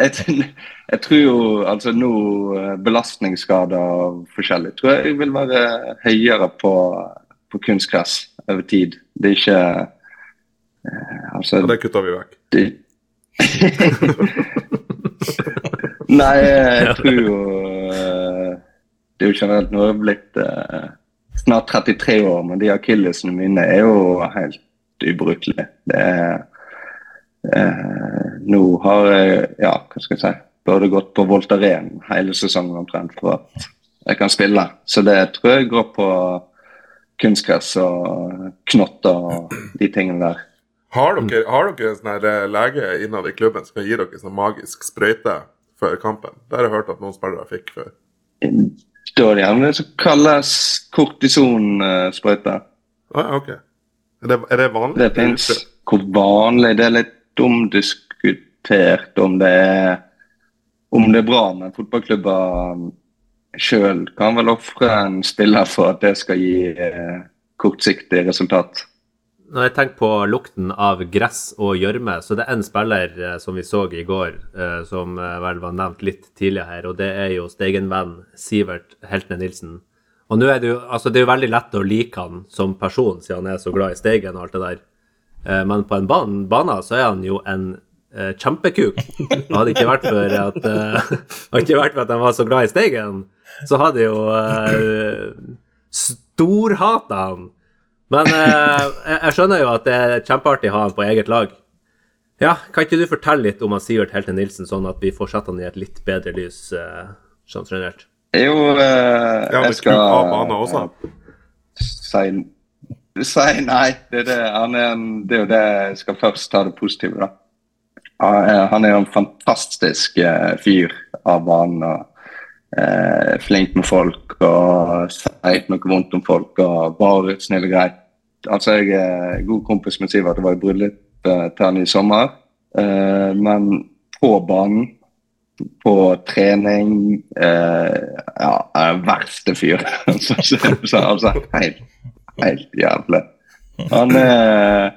Jeg, jeg tror jo altså nå eh, belastningsskader og forskjellig tror jeg vil være høyere på, på kunstgress over tid. Det er ikke eh, Altså Og det kutter vi vekk. det, Nei, jeg tror jo uh, Det er jo generelt Nå er jeg blitt uh, snart 33 år, men de akillesene mine er jo helt ubrukelige. Det er uh, Nå har jeg, ja, hva skal jeg si, burde gått på Voltaren hele sesongen omtrent for at jeg kan spille. Så det tror jeg går på kunstgress og knotter og de tingene der. Har dere, har dere en sånn eh, lege innad i klubben som kan gi dere sånn magisk sprøyte før kampen? Det har jeg hørt at noen spillere fikk før. Da er det gjerne det som kalles kortisonsprøyte. Ah, ja, ok. Er det, er det vanlig? Det fins. Hvor vanlig Det er litt omdiskutert om det er om det er bra, men fotballklubber sjøl kan vel ofre en spiller for at det skal gi eh, kortsiktig resultat. Når jeg tenker på lukten av gress og gjørme, så det er en spiller eh, som vi så i går, eh, som eh, vel var nevnt litt tidligere her, og det er jo Steigen-venn Sivert Heltne Nilsen. Og nå er det jo altså det er jo veldig lett å like han som person, siden han er så glad i Steigen og alt det der. Eh, men på en ban bane så er han jo en eh, kjempekuk. Det hadde ikke vært for at hadde ikke han var så glad i Steigen, så hadde jo uh, storhata han. Men eh, jeg, jeg skjønner jo at det er kjempeartig å ha han på eget lag. Ja, Kan ikke du fortelle litt om han Sivert Helte Nilsen, sånn at vi får satt han i et litt bedre lys uh, sånn generelt? Jo, eh, Ja, jeg skal også. si, si nei. Det er, det. Han er, en, det er jo det jeg skal først ta det positive, da. Han er- jo en fantastisk eh, fyr av banen. og eh, Flink med folk og sier noe vondt om folk. og Bare snill og grei. Altså, Jeg er god kompis med Sivert. Det var i bryllupet til han i sommer. Eh, men på banen på trening eh, Ja, er verste fyr. så, så, så, altså, helt, helt jævlig. Han er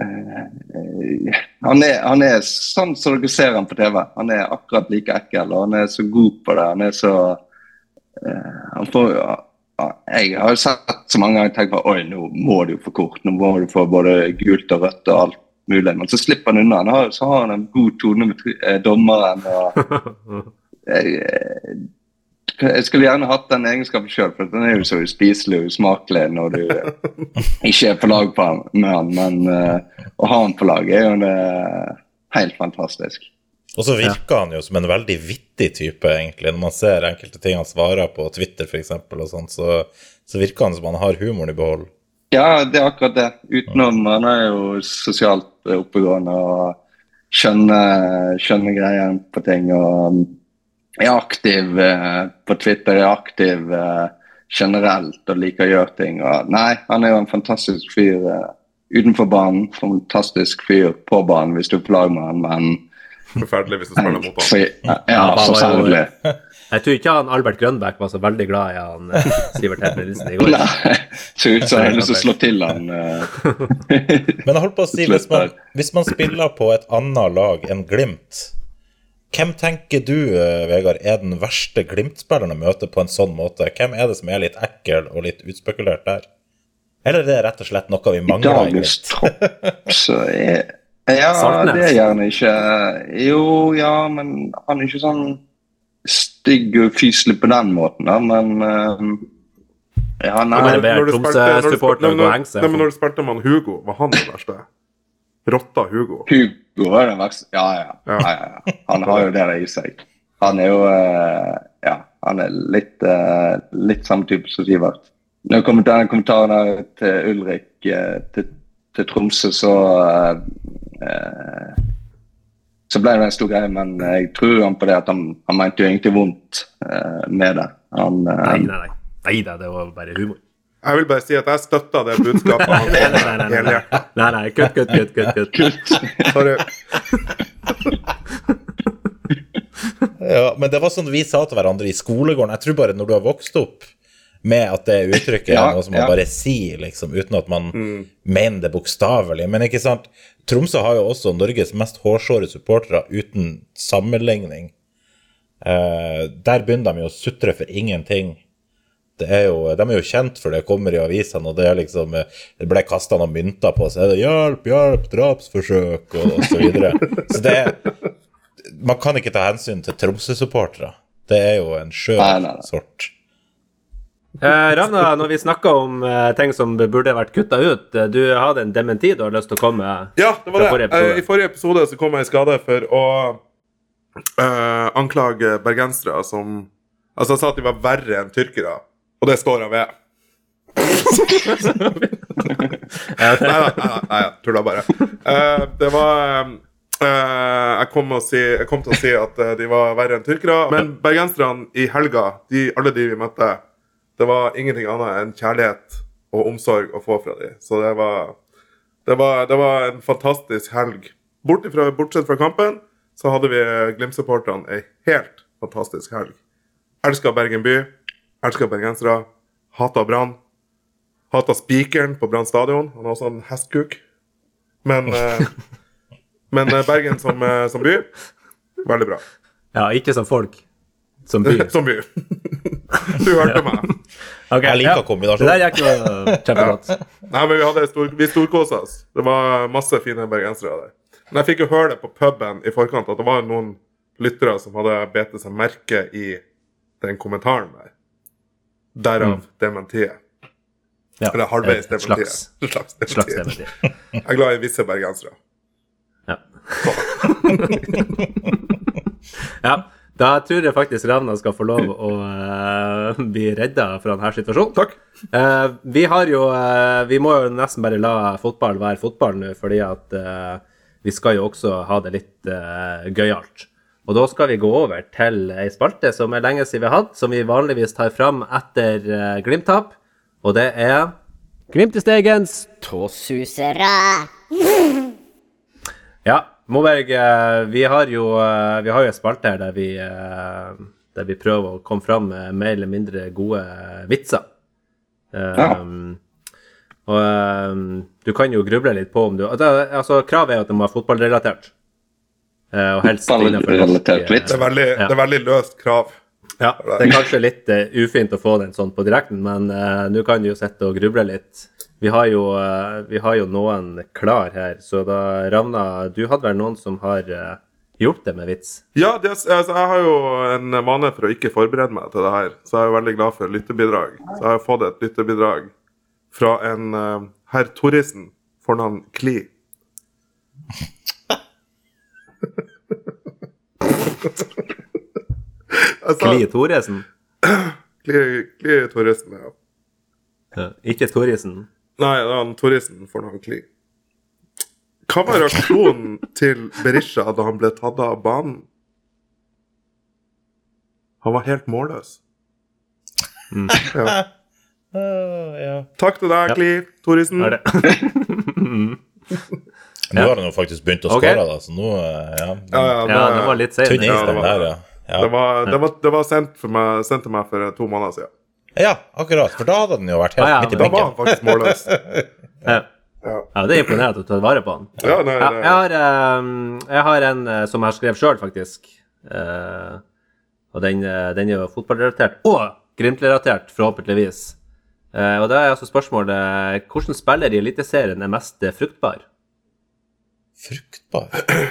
eh, han, er, han er sånn som dere ser han på TV. Han er akkurat like ekkel, og han er så god på det. Han er så eh, han får, Jeg har jo sett så mange ganger tenkt på Oi, nå må du få kort. Nå må du få både gult og rødt og alt mulig. Men så slipper han unna. Han har, så har han en god tone med eh, dommeren. og jeg, eh, skulle gjerne hatt den egenskapen sjøl, for den er jo så uspiselig og usmakelig når du ikke er på lag med han. Men uh, å ha han på lag er jo det helt fantastisk. Og så virker han jo som en veldig vittig type, egentlig. Når man ser enkelte ting han svarer på Twitter, f.eks., og sånt, så, så virker han som han har humoren i behold. Ja, det er akkurat det. Utenom Han er jo sosialt oppegående og skjønner, skjønner greiene på ting. og er aktiv eh, på Twitter, er aktiv eh, generelt og liker å gjøre ting. Og, nei, han er jo en fantastisk fyr eh, utenfor banen. Fantastisk fyr på banen hvis du er på lag med han, men Forferdelig hvis du spiller mot han. ham. ja, forferdelig. Jeg tror ikke han Albert Grønbæk var så veldig glad i han eh, Sivert Heltne Nilsen i går. Nei, ser ut som jeg har lyst til å slå til han. eh. Men jeg holdt på å si, hvis man, hvis man spiller på et annet lag enn Glimt, hvem tenker du, eh, Vegard, er den verste Glimt-spilleren å møte på en sånn måte? Hvem er det som er litt ekkel og litt utspekulert der? Eller er det rett og slett noe vi mangler? i dagens tropp så er Ja, Saltnes. det er gjerne ikke Jo, ja, men han er ikke sånn stygg og fyselig på den måten, da, men uh, Ja, nei. Når du spilte- når du spilte- du spilte han Hugo, var han den verste? Rotta Hugo. Hugo er den verste. Ja, ja. ja, ja, ja. Han har jo det der i seg. Han er jo eh, Ja, han er litt, eh, litt samme type som Sivert. Når det kommer til den kommentaren her til Ulrik eh, til, til Tromsø, så eh, så ble det en stor greie, men jeg tror han på det at han, han mente jo egentlig vondt eh, med det. Han, eh, Nei, nei, nei. Nei da, det var bare humor. Jeg vil bare si at jeg støtter det budskapet. Nei, nei, nei. nei, nei. helhjertet. nei, nei. Kutt, kutt, kutt. kutt, kutt. Sorry. Ja, men det var sånn vi sa til hverandre i skolegården. Jeg tror bare når du har vokst opp med at det uttrykket Ja, er noe som man ja. bare sier, liksom, uten at man mener det bokstavelig. Men ikke sant, Tromsø har jo også Norges mest hårsåre supportere uten sammenligning. Uh, der begynner de jo å sutre for ingenting. Det er jo, de er jo kjent for det, kommer i avisene, og det er liksom Det ble kasta noen mynter på, så er det 'hjelp, hjelp, drapsforsøk', og, og så videre. Så det er Man kan ikke ta hensyn til Tromsø-supportere. Det er jo en skjør sort. Eh, Ravna, når vi snakker om eh, ting som burde vært kutta ut, eh, du hadde en dementi du har lyst til å komme med? Ja, det var det. forrige. Eh, I forrige episode så kom jeg i skade for å eh, anklage bergensere som Altså, jeg sa at de var verre enn tyrkere, og det står jeg ved. Nei da, tulla bare. Uh, det var uh, jeg, kom si, jeg kom til å si at uh, de var verre enn tyrkere. Men bergenserne i helga, de, alle de vi møtte, det var ingenting annet enn kjærlighet og omsorg å få fra dem. Så det var, det var, det var en fantastisk helg. Bort ifra, bortsett fra kampen, så hadde vi Glimt-supporterne ei helt fantastisk helg. Elska Bergen by, elska bergensere, hata Brann. Hata spikeren på Brann stadion. Han har også en hestkuk. Men, eh, men eh, Bergen som, eh, som by, veldig bra. Ja, ikke som folk. Som by. Som by. Du hørte meg. Okay, Jeg liker ja. kombinasjonen. Det der gikk jo kjempegodt. Nei, men vi hadde stor, vi storkosa oss. Det var masse fine bergensere der. Men jeg fikk jo høre det på puben i forkant at det var noen lyttere som hadde bitt seg merke i den kommentaren der. Derav dementiet. Ja, Eller halvveis et- et dementiet. slags, slags slags dementi. Jeg er glad i visse bergensere. Ja. ja. Da tror jeg faktisk Ravna skal få lov å uh, bli redda fra denne situasjonen. Takk. Uh, vi har jo uh, Vi må jo nesten bare la fotball være fotball nå, fordi at vi skal jo også ha det litt uh, gøyalt. Og da skal vi gå over til ei spalte som er lenge siden vi har hatt, som vi vanligvis tar fram etter uh, Glimt-tap, og det er Glimt i stegens Tåsusere. Ja, Moberg, eh, vi har jo eh, vi har jo en spalte her der vi, der vi prøver å komme fram med mer eller mindre gode vitser. Ja. Um, Og um, du kan jo gruble litt på om du altså, altså, Kravet er at det må være fotballrelatert. Eh, og helst innenfor norsk, eh. Det er veldig, Ja. det er veldig løst krav. Ja, det er kanskje litt uh, ufint å få den sånn på direkten, men uh, nå kan du jo sitte og gruble litt. Vi har, jo, uh, vi har jo noen klar her, så da Ravna, du hadde vel noen som har uh, gjort det med vits? Ja, det, altså, jeg har jo en vane for å ikke forberede meg til det her, så jeg er jo veldig glad for lyttebidrag. Så jeg har fått et lyttebidrag fra en uh, herr Thoresen, fornavn Kli. Sa- Kli Thoresen? Kli, Kli Thoresen, ja. Ja, ikke Thoresen? Nei, det han Thoresen fornavn Kli. Hva var reaksjonen til Berisha da han ble tatt av banen? Han var helt målløs. Ja. ja. Takk til deg, Ja. Kli Thoresen. Er det? Nå har han jo faktisk begynt å skåre, skåre, da, så nå eh, ja. Ja, ja, Ja, det var litt seint. Ja, det var- der, ja. Ja. Det var, det var, det var sendt, for meg, sendt til meg for to måneder siden. ja, akkurat. For da hadde den jo vært helt Ah, ja, midt i benken. Da var han faktisk målløs. Ja. Ja. Ja, det er imponerende at du tar vare på han. Ja, nei, nei. det- jeg, har, eh, jeg har en eh, som jeg har skrevet sjøl, faktisk. Eh, og den, eh, den er jo fotballrelatert. Og Glimt-relatert, forhåpentligvis. Eh, og da er altså spørsmålet hvordan spiller i Eliteserien er mest eh, fruktbar? Fruktbar.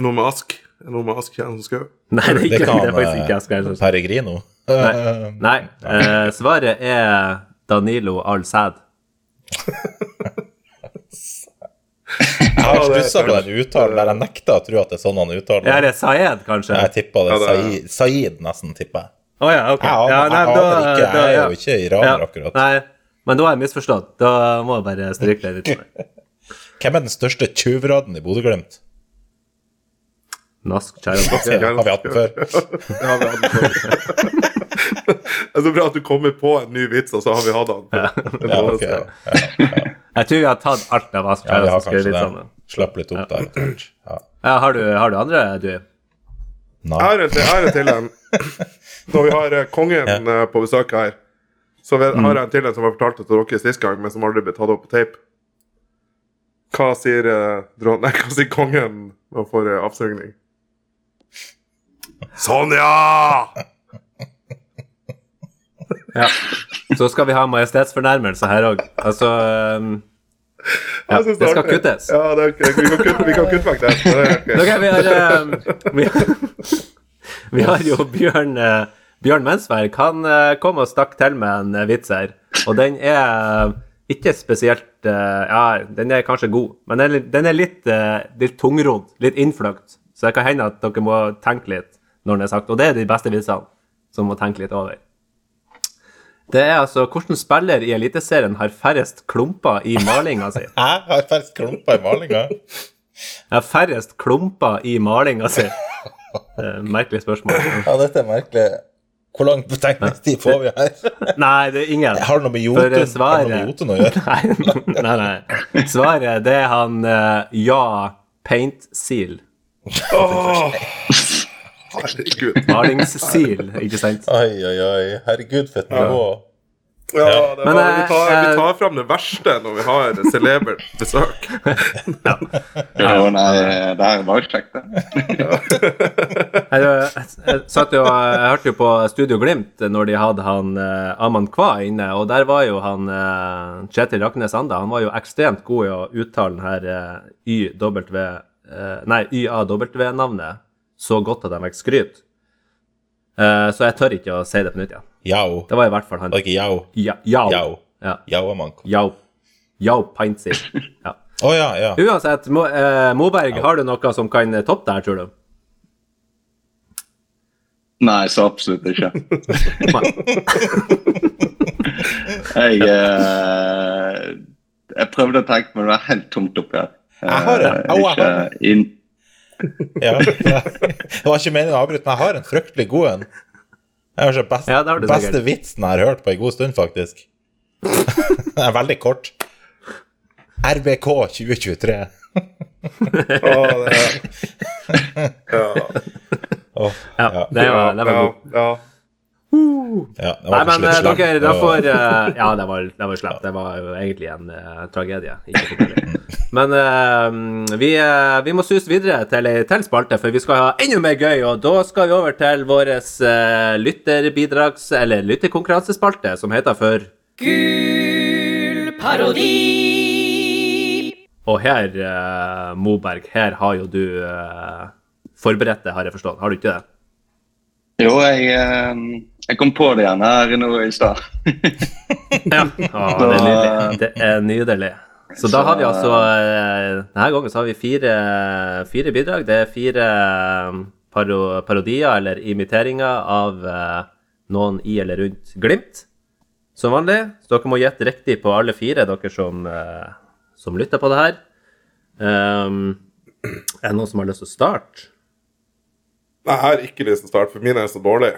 Noe med Ask. Noe med Ask Kjærens Skau. Nei, det er, ikke, Det kan det er faktisk eh, ikke ask. Her, Peregrino. Nei. Nei. Uh, svaret er Danilo al Sæd. Jeg har det er stussa på den uttalen der. Jeg nekter å tro at det er sånn han uttaler Er det. det Sayed, kanskje? Jeg tippa det. Said, det er- nesten, tipper jeg. Å ja, ok. Jeg aner, Ja, nei, jeg da- aner ikke. da- Jeg er ja. jo ikke iraner, akkurat. Nei, men da har jeg misforstått. Da må jeg bare stryke det litt. Hvem er den største tjuvraden i Bodø-Glimt? Nask, kjære Har vi hatt den før? Ja, vi hadde den før. Det er så bra at du kommer på en ny vits, og så har vi hatt den. Er Ja, okay. Ja, Jeg tror vi har tatt alt av Ask ja vi har kanskje det. Slapp litt opp der. Ja. Ja, har, du, har du andre, du? Jeg Nei. har en til, en til en. Når vi har eh, kongen eh, på besøk her, så har jeg en til en som har fortalt det til dere sist gang, men som aldri ble tatt opp på tape. Hva sier, eh, dron nei, hva sier kongen når han får eh, avsugning? Sonja! Ja. Så skal vi ha majestetsfornærmelse her òg. Altså um, Ja, det skal kuttes. Ja, det er, vi, kan kutte, vi kan kutte vekk det. Okay, ok. Ok, vi har um, vi, vi har jo Bjørn uh, Bjørn Mensverk. Han uh, kom og stakk til med en vits her, og den er ikke spesielt uh, Ja, den er kanskje god, men den er, den er litt, uh, litt tungrodd, litt innfløkt. Så det kan hende at dere må tenke litt når den er sagt. Og det er de beste vitsene som må tenke litt over. Det er altså Hvilken spiller i Eliteserien har færrest klumper i malinga si? Hæ? har færrest klumper i malinga. har færrest klumper i malinga si? Eh, Merkelig spørsmål. Ja, dette er merkelig. Hvor lang betenkningstid får vi her? Nei, det er ingen. Har det noe med eh, Jotun, svaret- noe med Jotun å gjøre? Nei, nei, nei. Svaret det er han uh, Ja Paint Seal. Åh, herregud. Malingsil, ikke sant? Oi, oi, oi. Herregud, for et nivå. Ja, det Men, bare, vi, tar, eh, vi tar fram det verste når vi har celebert besøk. Jo, nei, det her var kjekt, det. Jeg, jeg, jeg, satt jo, jeg hørte jo på Studio Glimt når de hadde han eh, Aman Kva inne, og der var jo han eh, Kjetil Raknes Anda. Han var jo ekstremt god i å uttale den her eh, YW eh, Nei, YAW-navnet så godt at de fikk skryt. Eh, så jeg tør ikke å si det på nytt igjen. Yao. Det var i hvert fall han. Var ikke Yao? Ja, Yao. Yao. Ja. Yao-mann. Yao. Yao Paintsil. Ja. Å ja, ja. Uansett, Mo, eh, Moberg, har du noe som kan toppe det her, tror du? Nei, så absolutt ikke. Jeg, eh, jeg prøvde å tenke, men det var helt tomt oppi her. Jeg har en. Eh, Au, jeg har ikke inn... ja. Det var ikke meningen å avbryte, men jeg har en fryktelig god en. Det er så best, Ja, det har du beste sikkert. vitsen jeg har hørt på en god stund, faktisk. Den er veldig kort. RBK 2023. Åh, det er, ja, Oh, Ja, ja. det var, det var god. ja. ja, det Nei, men eh, dere, Det var- eh, Ja, det var, det var slemt. Det var jo egentlig en uh, tragedie. Ikke. Men vi, vi må suse videre til ei til spalte, for vi skal ha enda mer gøy. Og da skal vi over til vår uh, lytterbidrags... Eller lytterkonkurransespalte, som heter for Gul parodi. Og her, Moberg, her har jo du forberedt det, har jeg forstått. Har du ikke det? Jo, jeg, jeg kom på det igjen her nå i stad. Ja. Ah, det er nydelig. Det er nydelig. Så da har vi altså eh, Denne gangen så har vi fire, fire bidrag. Det er fire eh, paro parodier eller imiteringer av eh, noen i eller rundt Glimt. Som vanlig. Så dere må gjette riktig på alle fire, dere som, som lytter på det her. Um, er det noen som har lyst til å starte? Jeg har ikke lyst til å starte, for min er så dårlig.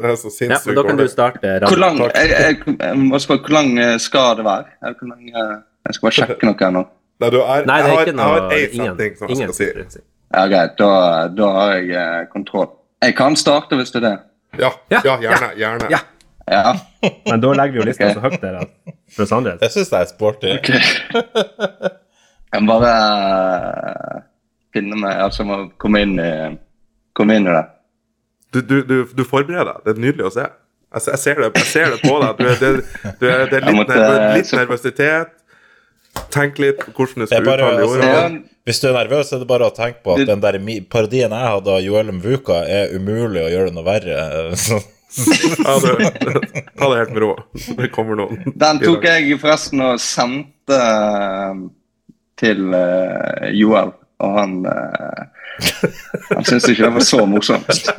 Det er så Ja, sinnssykt men Da kan du starte. Hvor lang, jeg, jeg, jeg må spørre, hvor lang eh, skal det være? Hvor lang, eh, jeg skal bare sjekke noe her nå. Nei, du er, Nei, det er har, noe, jeg har én ingen, setning som jeg ingen skal si. Ja, Greit, da, da har jeg eh, kontroll. Jeg kan starte hvis det er det. Ja, Ja, ja gjerne. gjerne. Ja. Ja. Men da legger vi jo lista okay. så høyt der for oss. Jeg syns det er sporty. Okay. Jeg må bare finne meg Altså, jeg må komme inn i, komme inn i det. Du, du, du, du forbereder deg. Det er nydelig å se. Jeg, jeg, ser, det, jeg ser det på deg. Du er, det, du er, det er litt, måtte- nervø- litt så- nervøsitet. Tenk litt på hvordan du skal bare uttale å- ordene. Ja, Hvis du er nervøs, er det bare å tenke på at Du- den der parodien jeg hadde av Joel Mvuka, er umulig å gjøre det noe verre. Så- Ja, du, ta det helt med ro. Det kommer noen. Den tok jeg forresten og sendte eh, til eh, Joel, og han uh, Han syntes ikke det var så morsomt.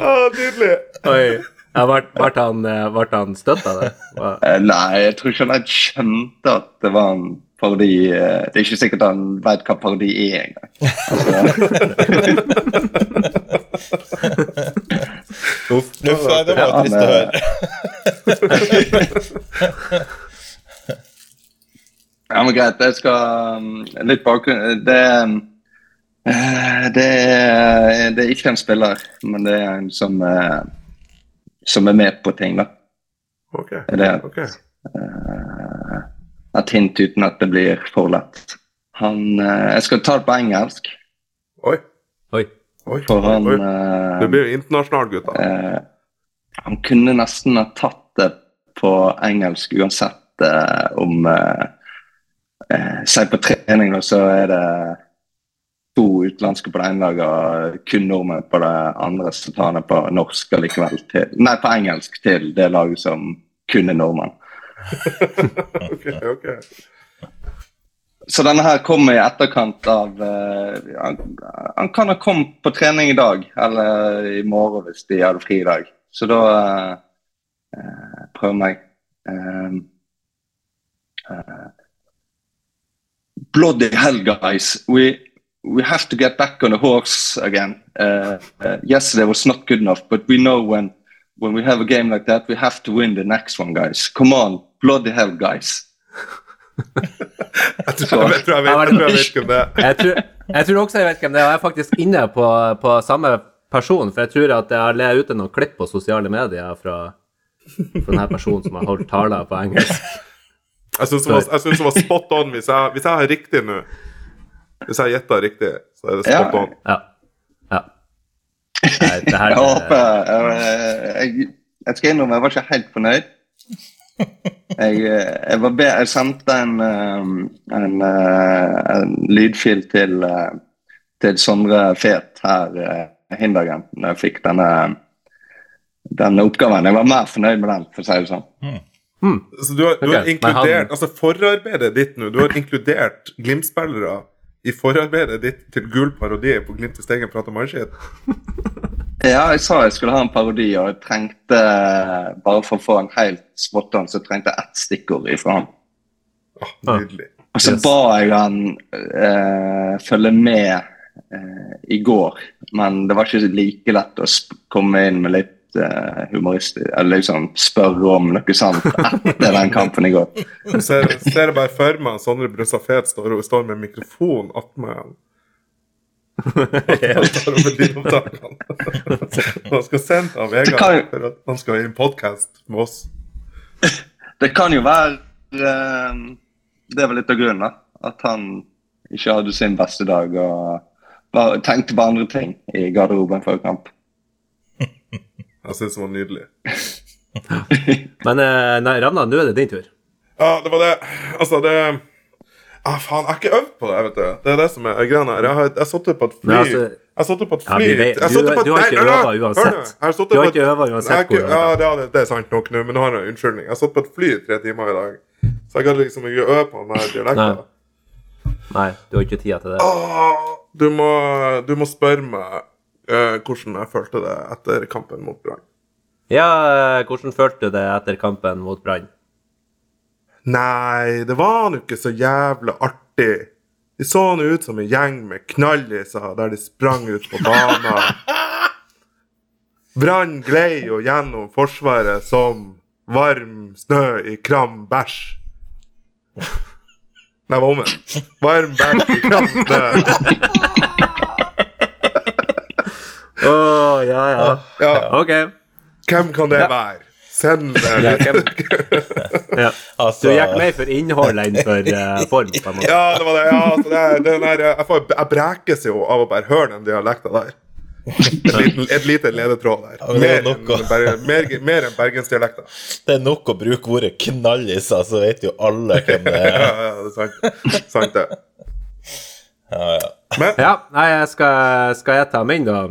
Ah, nydelig. Oi. Ble, han, eh, han støtt av det? Eh, nei, jeg tror ikke han skjønte at det var en parodi. eh, det er ikke sikkert han vet hva parodi er engang. Altså, Uff, det var trist å høre. ja, men greit, jeg skal um, Litt bakgrunn Det, um, eh, det, er, det er ikke en spiller, men det er en som, eh, som er med på ting, da. Ok. Er det- ok. Eh, et hint uten at det blir for lett. Han eh, Jeg skal ta det på engelsk, Oi. Oi. Oi. for han Oi. eh, Du blir jo internasjonal, gutta. eh, Han kunne nesten ha tatt det på engelsk uansett eh, om eh, eh, Si på trening, så er det to utenlandske på det ene laget og kun nordmenn på det andre, så tar han det på norsk allikevel til Nei, på engelsk til det laget som kun er nordmenn. okay, okay. Så denne her kommer i etterkant av uh, han, han kan ha kommet på trening i dag, eller i morgen hvis de hadde fri i dag. Så da uh, eh, prøver. Eh, eh, bloody hell, guys. We we have to get back on the horse again. Uh, uh, yesterday was not good enough, but we know when when we have a game like that, we have to win the next one, guys. Come on, bloody hell, guys. Jeg tror jeg, vet- tror jeg, vet, jeg, tror jeg vet hvem det er. Jeg tror, jeg tror også jeg vet hvem det er, og jeg er faktisk inne på, på samme person, for jeg tror at jeg har lest ute noen klipp på sosiale medier fra, fra denne personen som har holdt taler på engelsk. Jeg syns det, det var spot on hvis jeg, hvis jeg har riktig nå. Hvis jeg gjetta riktig, så er det spot on. Ja. ja. Nei, det her Jeg håper jeg, jeg, jeg skal innrømme jeg var ikke helt fornøyd. Jeg, jeg, var be, jeg sendte en, um, en, en lydfil til, til Sondre Fet her hindagen når jeg fikk denne, denne oppgaven. Jeg var mer fornøyd med den, for å si det sånn. Så du har, du har inkludert han- Altså forarbeidet ditt nå, du har inkludert Glimt-spillere i forarbeidet ditt til gul parodi på Glimt i Stegen prater mannskitt. Ja, jeg sa jeg skulle ha en parodi, og jeg trengte, bare for å få en helt spot on, så trengte jeg ett stikkord ifra han. Ah, nydelig. Og så Yes. ba jeg han eh, følge med eh, i går, men det var ikke like lett å sp komme inn med litt eh, humoristisk Eller liksom spørre om noe sant etter den kampen i går. Jeg ser, ser jeg bare for meg Sondre Brustad Fet står, står med mikrofon attmed han. Han skal sende av Vegard kan- for at han skal i en podkast med oss. Det kan jo være Det er vel litt av grunnen, da. At han ikke hadde sin beste dag og bare tenkte på andre ting i garderoben før kamp. Jeg syns det var nydelig. Men eh, nei, Ravna, nå er det din tur. Ja, det var det. Altså, det Ah, faen, jeg har ikke øvd på det, vet du. Det er det som er greia her. Jeg har jeg opp på et fly Nei, altså- Jeg satt opp på et Ja, fly vi vet- du- på et- du har ikke øva uansett. Du har ikke øvet uansett hvor- Ja, det, er- det er sant nok nå, men nå har jeg en unnskyldning. Jeg satt på et fly i tre timer i dag, så jeg kan liksom ikke øve på den dialekten. Nei. Nei, du har ikke tida til det. Åh, Du må, du må spørre meg hvordan jeg følte det etter kampen mot Brann. Ja, eh, hvordan følte du det etter kampen mot Brann? Nei, det var nå ikke så jævla artig. De så nå ut som en gjeng med knalliser der de sprang ut på banen. Brann glei jo gjennom Forsvaret som varm snø i kram bæsj. Nei, var omvendt. Varm bæsj i kram snø. Å, ja, ja. Ja, OK. hvem kan det være? Send Ja, det. Ja. Altså, Du gikk mer for innhold enn for uh, form, på en måte. Ja, det var det. Ja, altså, det er, den der, jeg, får, jeg brekes jo av å bare høre den dialekta der. Et, liten, et lite ledetråd der. Ja, Mer er enn å... Bergen- mer, mer enn bergensdialekta. det er nok å bruke ordet 'knallis', så vet jo alle hvem det er. ja, det er sant. sant det. Ja, ja. Men Ja, nei, skal, skal jeg ta min, da?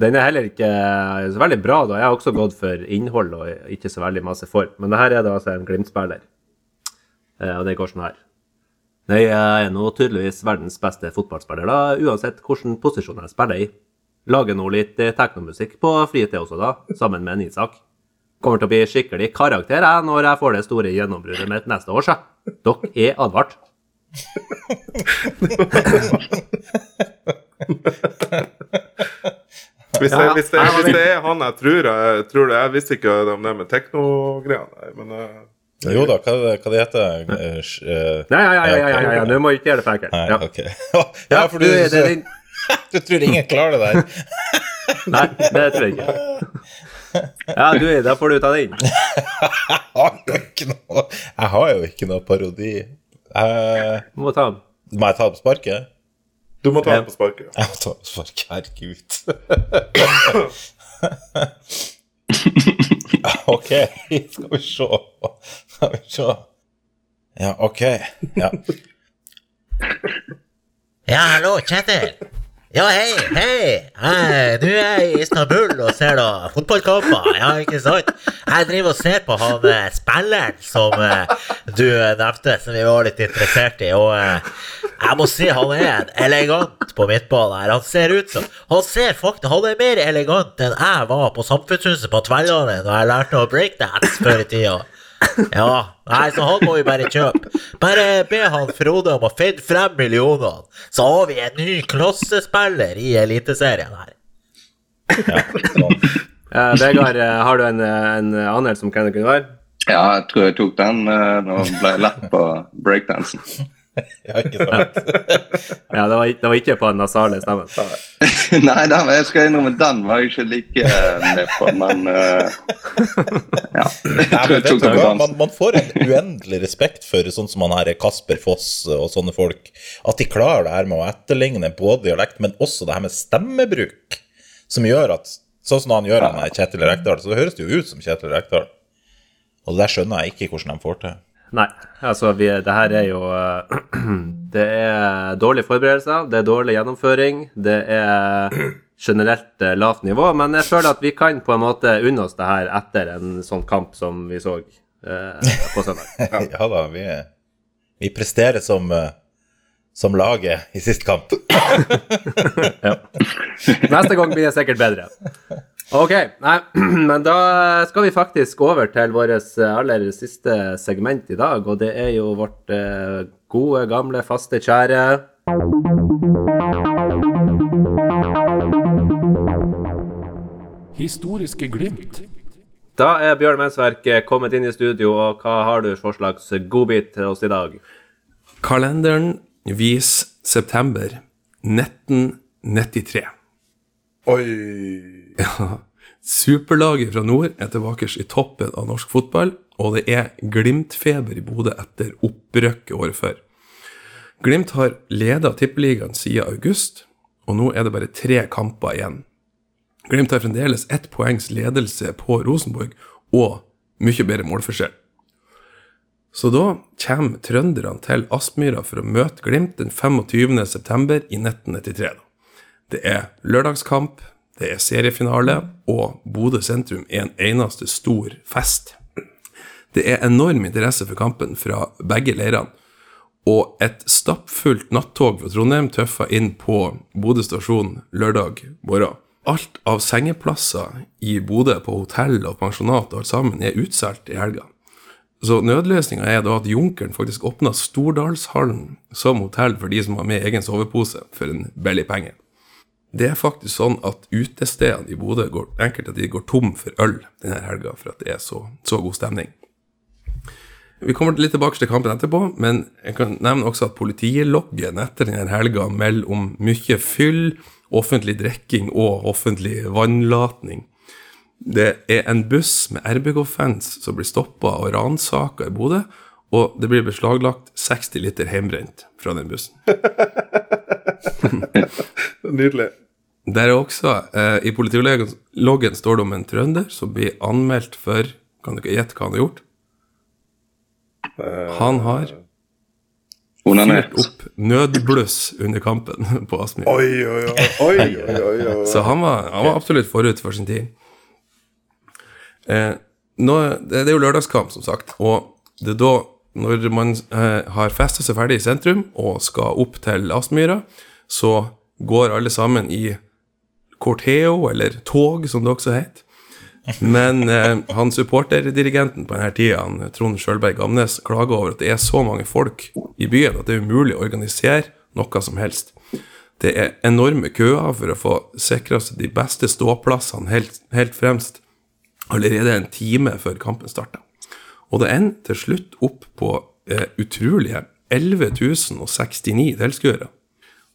Den er heller ikke så veldig bra, da. Jeg har også gått for innhold og ikke så veldig masse form. Men det her er da altså en Glimt-spiller. Eh, Og det går sånn her. Nei, jeg er nå tydeligvis verdens beste fotballspiller, da, uansett hvilken posisjon jeg spiller i. Lager nå litt eh, teknomusikk på fritid også, da, sammen med en Isak. Kommer til å bli skikkelig karakter jeg, når jeg får det store gjennombruddet mitt neste år, så. Dere er advart. hvis det, hvis, det, hvis det er han jeg tror jeg, tror det, Jeg visste ikke om det med teknogreiene men ja, Jo da, hva, hva det heter det? Nei, Ja, ja, ja, ja, ja, ja, ja. nå må du ikke gjøre det for enkelt. Ja. Okay. Ja, for du, du, det du tror ingen klarer det der? Nei, det tror jeg ikke. Ja, du, da får du ta det inn. Jeg har jo ikke noe parodi. Eh, Du må ta den. må jeg ta den på sparket? Du må ta den på sparket. Jeg må ta den på sparket, herregud. ok, skal vi se. Skal vi se. Ja, ok. Ja. Ja, hallo, Kjetil. Ja, hei, hei. Jeg, du er i Istanbul og ser da fotballkamper. Ja, ikke sant? Jeg driver og ser på han eh, spilleren som eh, du nevnte, som vi var litt interessert i. Og eh, jeg må si han er elegant på midtbanen her. Han ser ut som Han ser faktisk Han er mer elegant enn jeg var på Samfunnshuset på Tverlandet da jeg lærte å breakdance før i tida. Ja, nei, så han må vi bare kjøpe. Bare be han Frode om å finne frem millionene, så har vi en ny klossespiller i Eliteserien her. Ja, sånn. Eh, Vegard, eh, har du en, eh, en anelse om hvem det kunne være? Ja, jeg tror jeg tok den uh, når jeg ble lett på breakdansen. ja, ikke sant? Ja, det var, det var ikke på den nasale stemmen. Nei, da, jeg skal innrømme den var jeg ikke like eh, med på, men uh, Ja. Nei, men vet tok du hva? Man, man får en uendelig respekt for sånn som han her Kasper Foss og sånne folk. At de klarer det her med å etterligne både dialekt, men også det her med stemmebruk. Som gjør at Sånn som han gjør han med Kjetil Rekdal, så det høres det jo ut som Kjetil Rekdal. Og det der skjønner jeg ikke hvordan de får til. Nei, altså, vi, det her er jo eh, Det er dårlige forberedelser, det er dårlig gjennomføring, det er generelt eh, lavt nivå, men jeg føler at vi kan på en måte unne oss det her etter en sånn kamp som vi så eh, på søndag. Ja, da, vi, vi presterer som, eh, som laget i sist kamp. ja. Neste gang blir det sikkert bedre. Ok, nei, men da skal vi faktisk over til vårt aller siste segment i dag, og det er jo vårt eh, gode, gamle, faste, kjære Historiske glimt. Da er Bjørn Mensverk eh, kommet inn i studio, og hva har du for slags godbit til oss i dag? Kalenderen viser september 1993. Oi Superlaget fra nord er tilbake i toppen av norsk fotball, og det er Glimt-feber i Bodø etter opprykket året før. Glimt har leda Tippeligaen siden august, og nå er det bare tre kamper igjen. Glimt har fremdeles ett poengs ledelse på Rosenborg og mye bedre målforskjell. Så da kommer trønderne til Aspmyra for å møte Glimt den 25. september i 1993. Det er lørdagskamp, det er seriefinale, og Bodø sentrum er en eneste stor fest. Det er enorm interesse for kampen fra begge leirene, og et stappfullt nattog fra Trondheim tøffa inn på Bodø stasjon lørdag morgen. Alt av sengeplasser i Bodø på hotell og pensjonat og alt sammen er utsolgt i helga. Så nødløsninga er da at Junkeren faktisk åpna Stordalshallen som hotell for de som har med egen sovepose for en billig penge. Det er faktisk sånn at utestedene i Bodø går, enkelte de går tom for øl denne helga for at det er så, så god stemning. Vi kommer litt tilbake til kampen etterpå, men jeg kan nevne også at politiloggen etter denne helga melder om mye fyll, offentlig drikking og offentlig vannlatning. Det er en buss med RBK-fans som blir stoppa og ransaka i Bodø, og det blir beslaglagt 60 liter hjemmebrent fra den bussen. Nydelig. Der er også, eh, I politiloggen står det om en trønder som blir anmeldt for Kan dere gjette hva han har gjort? Han har fyrt opp nødbluss under kampen på Aspmyr. Oi, oi, oi. oi, oi, oi, oi. Så han var, han var absolutt forut for sin tid. Eh, nå, det, det er jo lørdagskamp, som sagt. Og det er da, når man eh, har festa seg ferdig i sentrum og skal opp til Aspmyra, så går alle sammen i corteo, eller tog, som det også heter. Men eh, han supporterdirigenten på denne tida, han, Trond Sjølberg Amnes, klager over at det er så mange folk i byen at det er umulig å organisere noe som helst. Det er enorme køer for å få sikra seg de beste ståplassene helt, helt fremst allerede en time før kampen starta. Og det ender til slutt opp på eh, utrolige 11 069 tilskuere.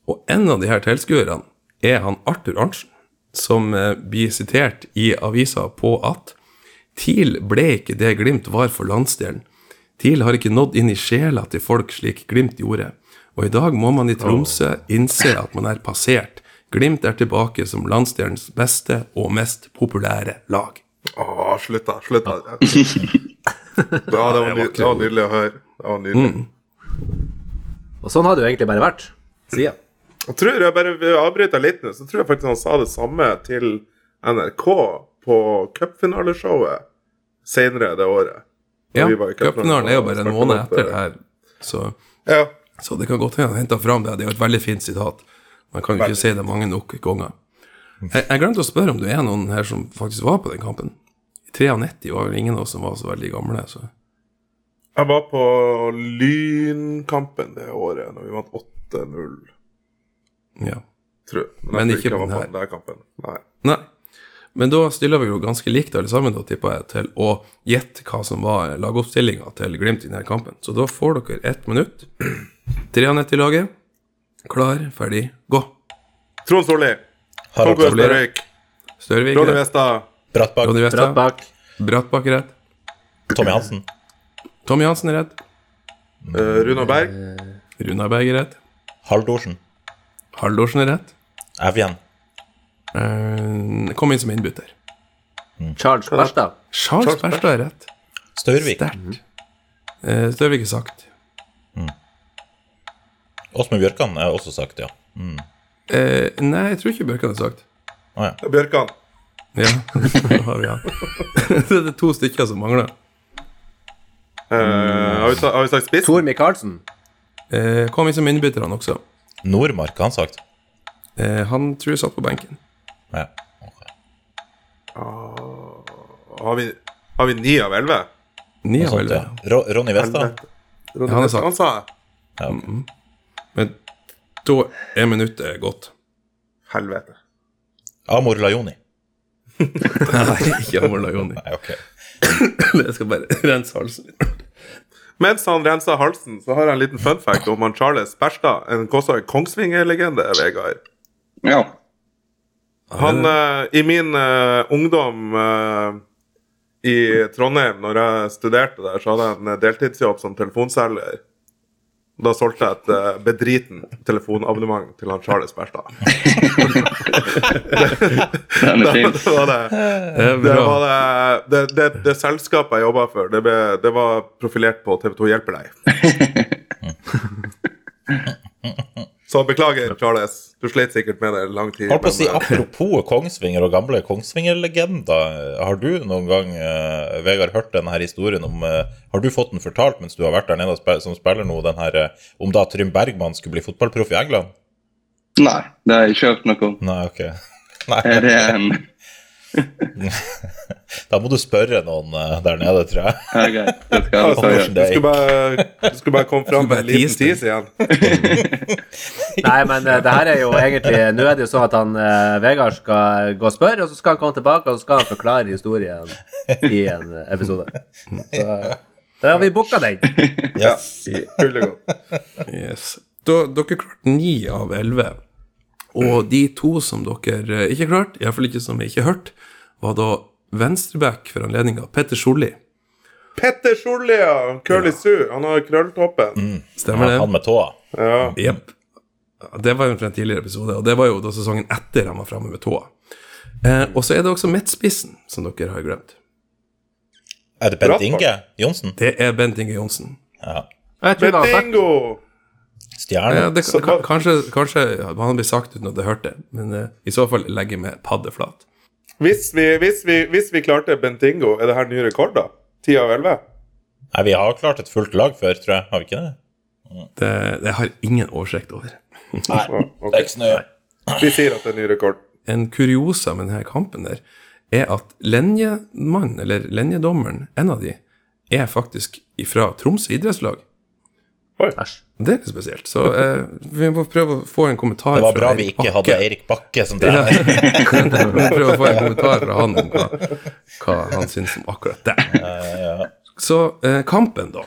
Og en av de her tilskuerne er han Arthur Arntzen, som eh, blir sitert i avisa på at TIL ble ikke det Glimt var for landsdelen. TIL har ikke nådd inn i sjela til folk slik Glimt gjorde. Og i dag må man i Tromsø innse at man er passert. Glimt er tilbake som landsdelens beste og mest populære lag. Å, slutt, da. Slutt, da. Ja, det var, ny, det var nydelig å høre. Det var nydelig. Og sånn har det jo egentlig bare vært siden. Jeg tror jeg bare avbryter avbryte litt nå, så tror jeg faktisk han sa det samme til NRK på cupfinaleshowet senere det året. Ja, vi cupfinalen er jo bare en måned etter det her, så, Ja. så det kan godt hende han henta fram det. Det er jo et veldig fint sitat. Man kan jo ikke si det mange nok ganger. Jeg, jeg glemte å spørre om du er noen her som faktisk var på den kampen. I 93 var vel ingen av oss som var så veldig gamle. Så. Jeg var på Lynkampen det året, når vi vant 8-0, Ja. tror jeg. Men jeg ikke tror på den her. kampen. Nei. Nei. Men da stiller vi jo ganske likt alle sammen, da, tipper jeg, til å gjette hva som var lagoppstillinga til Glimt i denne kampen. Så da får dere ett minutt. Tre av i laget. Klar, ferdig, gå. Trond Solli. Harald Størvik. Solli. Østervik. Størvik Ronny rett. Vestad. Brattbakk. Er rett. Tommy Hansen. Tommy Hansen er rett. Uh, Runar Berg. Runar Berg er rett. Haldorsen. Haldorsen er rett. Evjen. Uh, kom inn som innbytter. Charles Berstad. Charles Berstad er rett. Størvik. Sterkt. Uh, Størvik er sagt. Åsmund Bjørkan er også sagt, ja. Mm. Uh, nei, jeg tror ikke Bjørkan er sagt. Å ja. Bjørkan. Ja, da har vi han. det er to stykker som mangler. Uh, har, vi, har vi sagt spiss? Tor Micaelsen. Eh, kom inn som innbytter, han også. Nordmark, har han sagt. Eh, han tror jeg satt på benken. Ja. ok. Har vi, har vi ni av elleve? Ni av sånt, elleve. ja. Ro Ronny. Helvete. Ronny Han Vestad. Han sa jeg. Ja, ok. Men da er minuttet gått. Helvete. Amor Lajoni. Nei, ikke Amor joni. Nei, ok. Jeg skal bare rense halsen min. Mens han renser halsen, så har jeg en liten fun fact om han Charles Berstad. En Kongsvinger-legende, Vegard. Ja. Han uh, I min uh, ungdom uh, i Trondheim, når jeg studerte der, så hadde jeg en deltidsjobb som telefonselger. Da solgte jeg et eh, bedriten telefonabonnement til han Charles Berstad. Den er fin. da var det, Det det, var det, det, det, det selskapet jeg jobba for, det, ble, det var profilert på TV2 Hjelper deg. Så beklager, Charles. Du slet sikkert med det lang tid. Holdt på å si, men, eh, Apropos Kongsvinger og gamle Kongsvinger-legender. Har du noen gang, eh, Vegard, hørt denne historien om eh, Har du fått den fortalt mens du har vært der nede som spiller nå, den her eh, om da Trym Bergman skulle bli fotballproff i England? Nei, det har jeg ikke hørt noe om. Nei, ok. Nei, Er det en da må du spørre noen eh, der nede, tror jeg. Okay. Det skal jeg altså, du, skulle bare, du skulle bare komme fram med en liten tis igjen. Nei, men eh, det her er jo egentlig Nå er det jo sånn at han eh, Vegard skal gå og spørre, og så skal han komme tilbake og så skal han forklare historien i en episode. Så da har vi booka den. Ja. Yes. Da, dere klarte ni av elleve. Og de to som dere eh, ikke klarte, iallfall ikke som jeg ikke hørte, var da venstreback for anledninga, Petter Solli. Petter Solli, ja. Curly Sue. Han har krølltoppen. Stemmer det? Han med tåa. Ja. Det var jo fra en tidligere episode, og det var jo da sesongen etter han var framme med tåa. Eh, og så er det også midtspissen, som dere har glemt. Er det Bent Inge Johnsen? Det er Bent Inge Johnsen. Ja. Bent tror det var sagt Bedingo! Stjerne. Ja, det, Så- kanskje, kanskje han blir sagt uten at jeg hørte det, men uh, i så fall legger jeg med paddeflat. Hvis vi, hvis, vi, hvis vi klarte Bentingo, er det her ny rekord, da? 10 av 11? Nei, vi har klart et fullt lag før, tror jeg. Har vi ikke det? Det, det har ingen oversikt over. Nei. Det er ikke snø. Vi sier at det er ny rekord. En kuriosa med denne kampen der, er at lenjemannen, eller Lenjedommeren, en av de, er faktisk fra Tromsø idrettslag. Æsj. Det er litt spesielt. Så eh, vi må prøve å få en kommentar Det var bra vi ikke Bakke. hadde Eirik Bakke som Ja. Vi må prøve å få en kommentar fra han om hva, hva han syns om akkurat det. Så eh, kampen, da.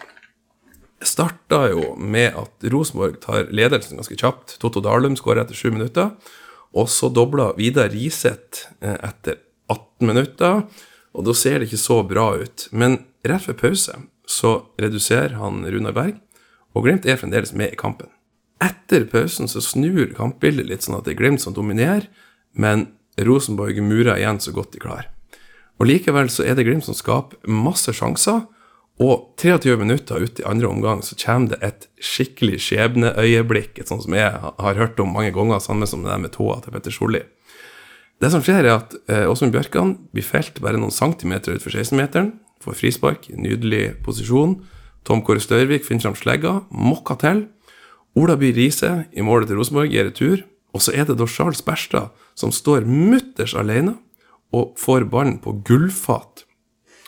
Starta jo med at Rosenborg tar ledelsen ganske kjapt. Totto Dahlum skårer etter sju minutter. Og så dobler Vidar Riseth eh, etter 18 minutter. Og da ser det ikke så bra ut. Men rett før pause så reduserer han Runar Berg, og Glimt er fremdeles med i kampen. Etter pausen så snur kampbildet litt sånn at det er Glimt som dominerer, men Rosenborg murer igjen så godt de klarer. Og likevel så er det Glimt som skaper masse sjanser, og 23 minutter ut i andre omgang så kommer det et skikkelig skjebneøyeblikk, et sånt som jeg har hørt om mange ganger, sammen som det der med tåa til Petter Solli. Det som skjer, er at eh, Åsmund Bjørkan blir felt bare noen centimeter utfor 16-meteren, får frispark, nydelig posisjon. Tom Kåre Størvik finner fram slegga, mokka til. Ola By Riise i målet til Rosenborg gir retur. Og så er det da Charles Berstad som står mutters alene og får ballen på gullfat.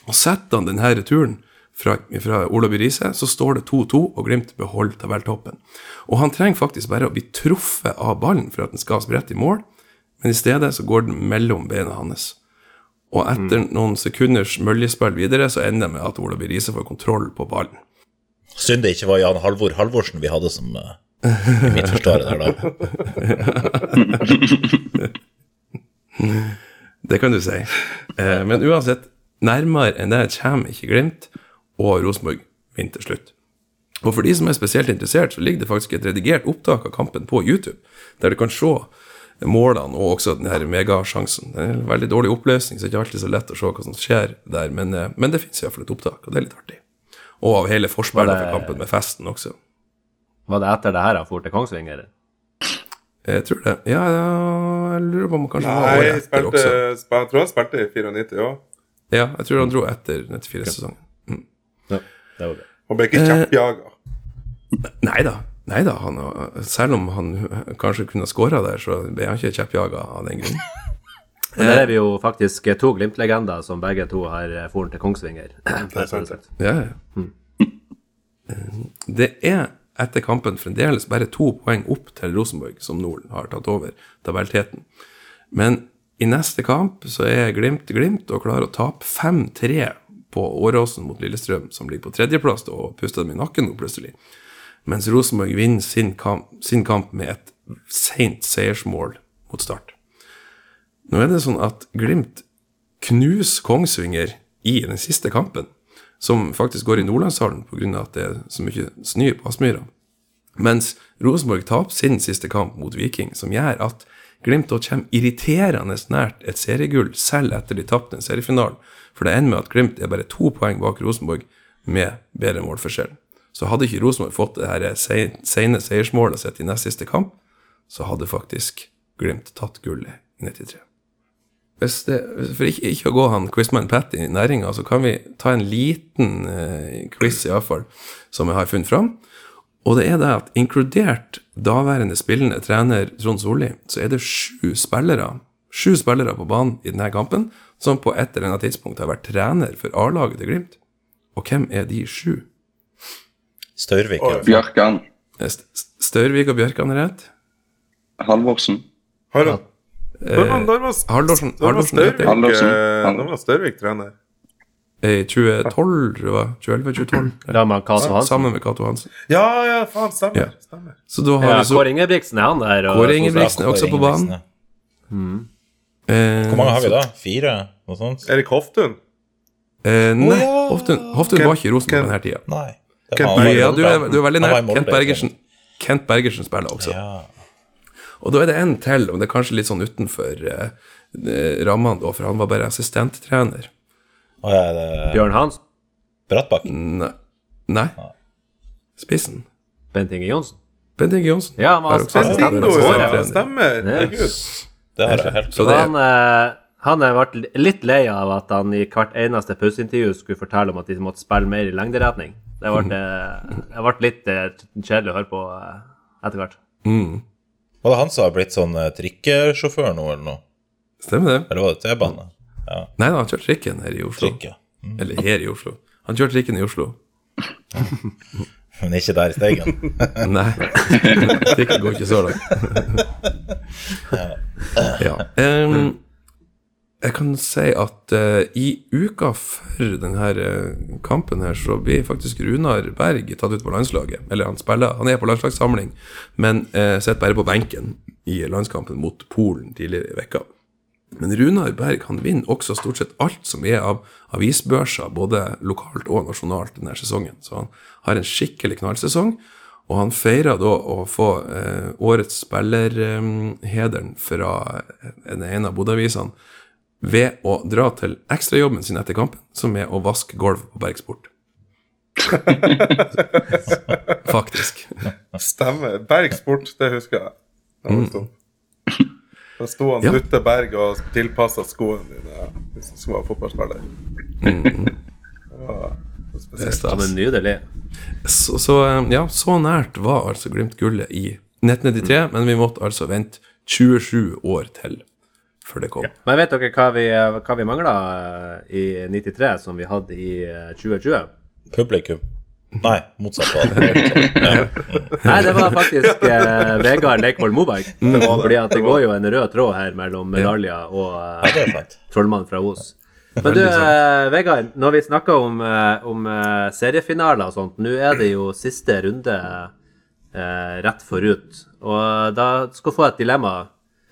Og setter han denne returen fra, fra Ola By Riise, så står det 2-2, og Glimt beholder tabelltoppen. Og han trenger faktisk bare å bli truffet av ballen for at den skal sprette i mål, men i stedet så går den mellom beina hans. Og etter noen sekunders møljespill videre, så ender det med at Ola By Riise får kontroll på ballen. Synd det ikke var Jan Halvor Halvorsen vi hadde som uh, midtforsvarer der, da. Det kan du si. Uh, men uansett, nærmere enn det kommer ikke Glimt, og Rosenborg vinner til slutt. Og for de som er spesielt interessert, så ligger det faktisk et redigert opptak av kampen på YouTube, der du kan se målene og også den her megasjansen. Det er en veldig dårlig oppløsning, så det er ikke alltid så lett å se hva som skjer der, men, eh, men det finnes iallfall et opptak, og det er litt artig. Og av hele forspillet for kampen med festen også. Var det etter det her han for til Kongsvinger? Jeg tror det. Ja, ja jeg lurer på om han kanskje var Nei, året jeg, etter også. jeg tror han spilte i 94 òg. Ja, jeg tror han dro etter 94-sesongen. Ja, det var det. Og ble ikke Eh, kjeppjaga. Nei da. Nei da, han, selv om han kanskje kunne ha skåra der, så ble han ikke kjeppjaga av den grunn. Men der er vi jo faktisk eh, to Glimt-legender som begge to har eh, foren til Kongsvinger. Det er sant. Ja, ja. Eh, Det er etter kampen fremdeles bare to poeng opp til Rosenborg, som Norden har tatt over tabellteten. Men i neste kamp så er Glimt Glimt og klarer å tape 5-3 på Åråsen mot Lillestrøm, som ligger på tredjeplass, og puster dem i nakken nå plutselig. Mens Rosenborg vinner sin kamp, sin kamp med et seint seiersmål mot Start. Nå er det sånn at Glimt knuser Kongsvinger i den siste kampen, som faktisk går i Nordlandshallen pga. at det er så mye snø på Aspmyra. Mens Rosenborg taper sin siste kamp mot Viking, som gjør at Glimt kommer irriterende nært et seriegull, selv etter de tapte en seriefinalen. For det ender med at Glimt er bare to poeng bak Rosenborg med bedre målforskjell. Så hadde ikke Rosenborg fått det her se- sene seiersmålet sitt i nest siste kamp, så hadde faktisk Glimt tatt gullet i 93. Hvis det, for ikke, ikke å gå han Quizman Pat i næringa, så kan vi ta en liten eh, quiz, iallfall, som jeg har funnet fram. Og det er det at inkludert daværende spillende trener Trond Solli, så er det sju spillere sju spillere på banen i denne kampen som på et eller annet tidspunkt har vært trener for A-laget til Glimt. Og hvem er de sju? Størvik. Og. Bjørkan. Eh, St- St- Staurvik og Bjørkan er rett. Halvorsen. Han Når var- når var Størvik trener? I 2012, tror jeg 2011-2012. Da med Cato Hansen. Sammen med Cato Hansen. Ja, ja, faen, stemmer. Ja. stemmer. Så da har Ja, så Kåre Ingebrigtsen er han der. og- Kåre Ingebrigtsen er også på banen. ja. Eh, Hvor mange har vi da? Fire? Noe sånt? Erik Hoftun? Eh, nei. Hoftun, Hoftun Kent, var ikke i Rosenborg på denne tida. Nei. Kent Ja, du er, du er veldig nær. Kent. Bergersen. Kent Bergersen spiller også. Ja. Og da er det en til, og det er kanskje litt sånn utenfor eh, eh, rammene, da, for han var bare assistenttrener. Og er det Bjørn Hans? Brattbakken? Nei. Nei. Spissen. Bent Inge Johnsen. Bent Inge Johnsen. Ja, han var også Bingo, ja. Stemmer. Herregud. Det har jeg helt Så Han, eh, han har vært litt lei av at han i hvert eneste pauseintervju skulle fortelle om at de måtte spille mer i lengderetning. Det ble, eh, det ble litt eh, kjedelig å høre på eh, etter hvert. mm. Var det han som har blitt sånn eh, trikkesjåfør nå, eller noe? Stemmer det? Eller var det T-bane? Ja, Nei, han kjørte kjørt trikken her i Oslo. trikk, ja. Eller her i Oslo. Han kjørte trikken i Oslo. Men ikke der i Steigen. Nei, trikken går ikke så langt. ja. em, jeg kan si at uh, i uka før denne uh, kampen her, så blir faktisk Runar Berg tatt ut på landslaget. Eller han spiller, han er på landslagssamling, men uh, sitter bare på benken i landskampen mot Polen tidligere i vekka. Men Runar Berg han vinner også stort sett alt som er av avisbørser, både lokalt og nasjonalt denne sesongen. Så han har en skikkelig knallsesong, og han feirer da å få eh, årets spillerhederen fra den ene av Bodø-avisene ved å dra til ekstrajobben sin etter kampen, som er å vaske gulv på Bergsport. Faktisk. Stemmer. Bergsport, det husker jeg. Da var det. Da sto han Ja. Rutte Berg og tilpassa skoene dine hvis du skulle være fotballspiller. Det var Det er. Ja, nydelig. Så, så eh, ja, så nært var altså Glimt gullet i 1993, men vi måtte altså vente 27 år til før det kom. Men vet dere hva vi, hva vi mangla i 93 som vi hadde i eh, 2020? Publikum. Nei, motsatt. Ja. Nei, det var faktisk eh, Vegard Leikvoll Moberg. Fordi at det går jo en rød tråd her mellom medaljer og eh, det er trollmann fra Os. Men du, eh, Vegard, når vi snakker om, eh, om eh, seriefinaler og sånt, nå er det jo siste runde eh, rett forut. Og da skal du få et dilemma.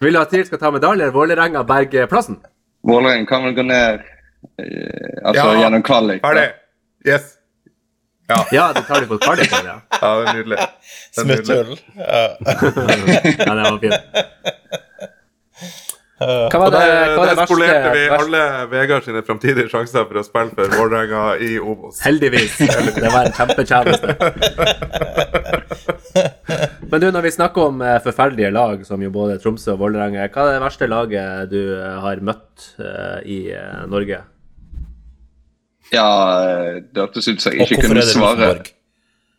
Vil du at TIL skal ta medalje, eller Vålerenga berge plassen? Vålerenga kan vel gå ned eh, altså Ja. gjennom kvalik. Ferdig. Yes. Ja, det tar de på kvalik, ja. Ja. Det er nydelig. Smutthull. Ja. ja, det var fint. Hva var det, hva var det der spolerte vi verste, verste alle Vegard sine framtidige sjanser for å spille for Vålerenga i Obos. Heldigvis. Det var en kjempetjeneste. Men du, når vi snakker om eh, forferdelige lag, som jo både Tromsø og Vålerenga er, hva er det verste laget du eh, har møtt eh, i eh, Norge? Ja, eh, det hørtes ut som jeg ikke kunne svare.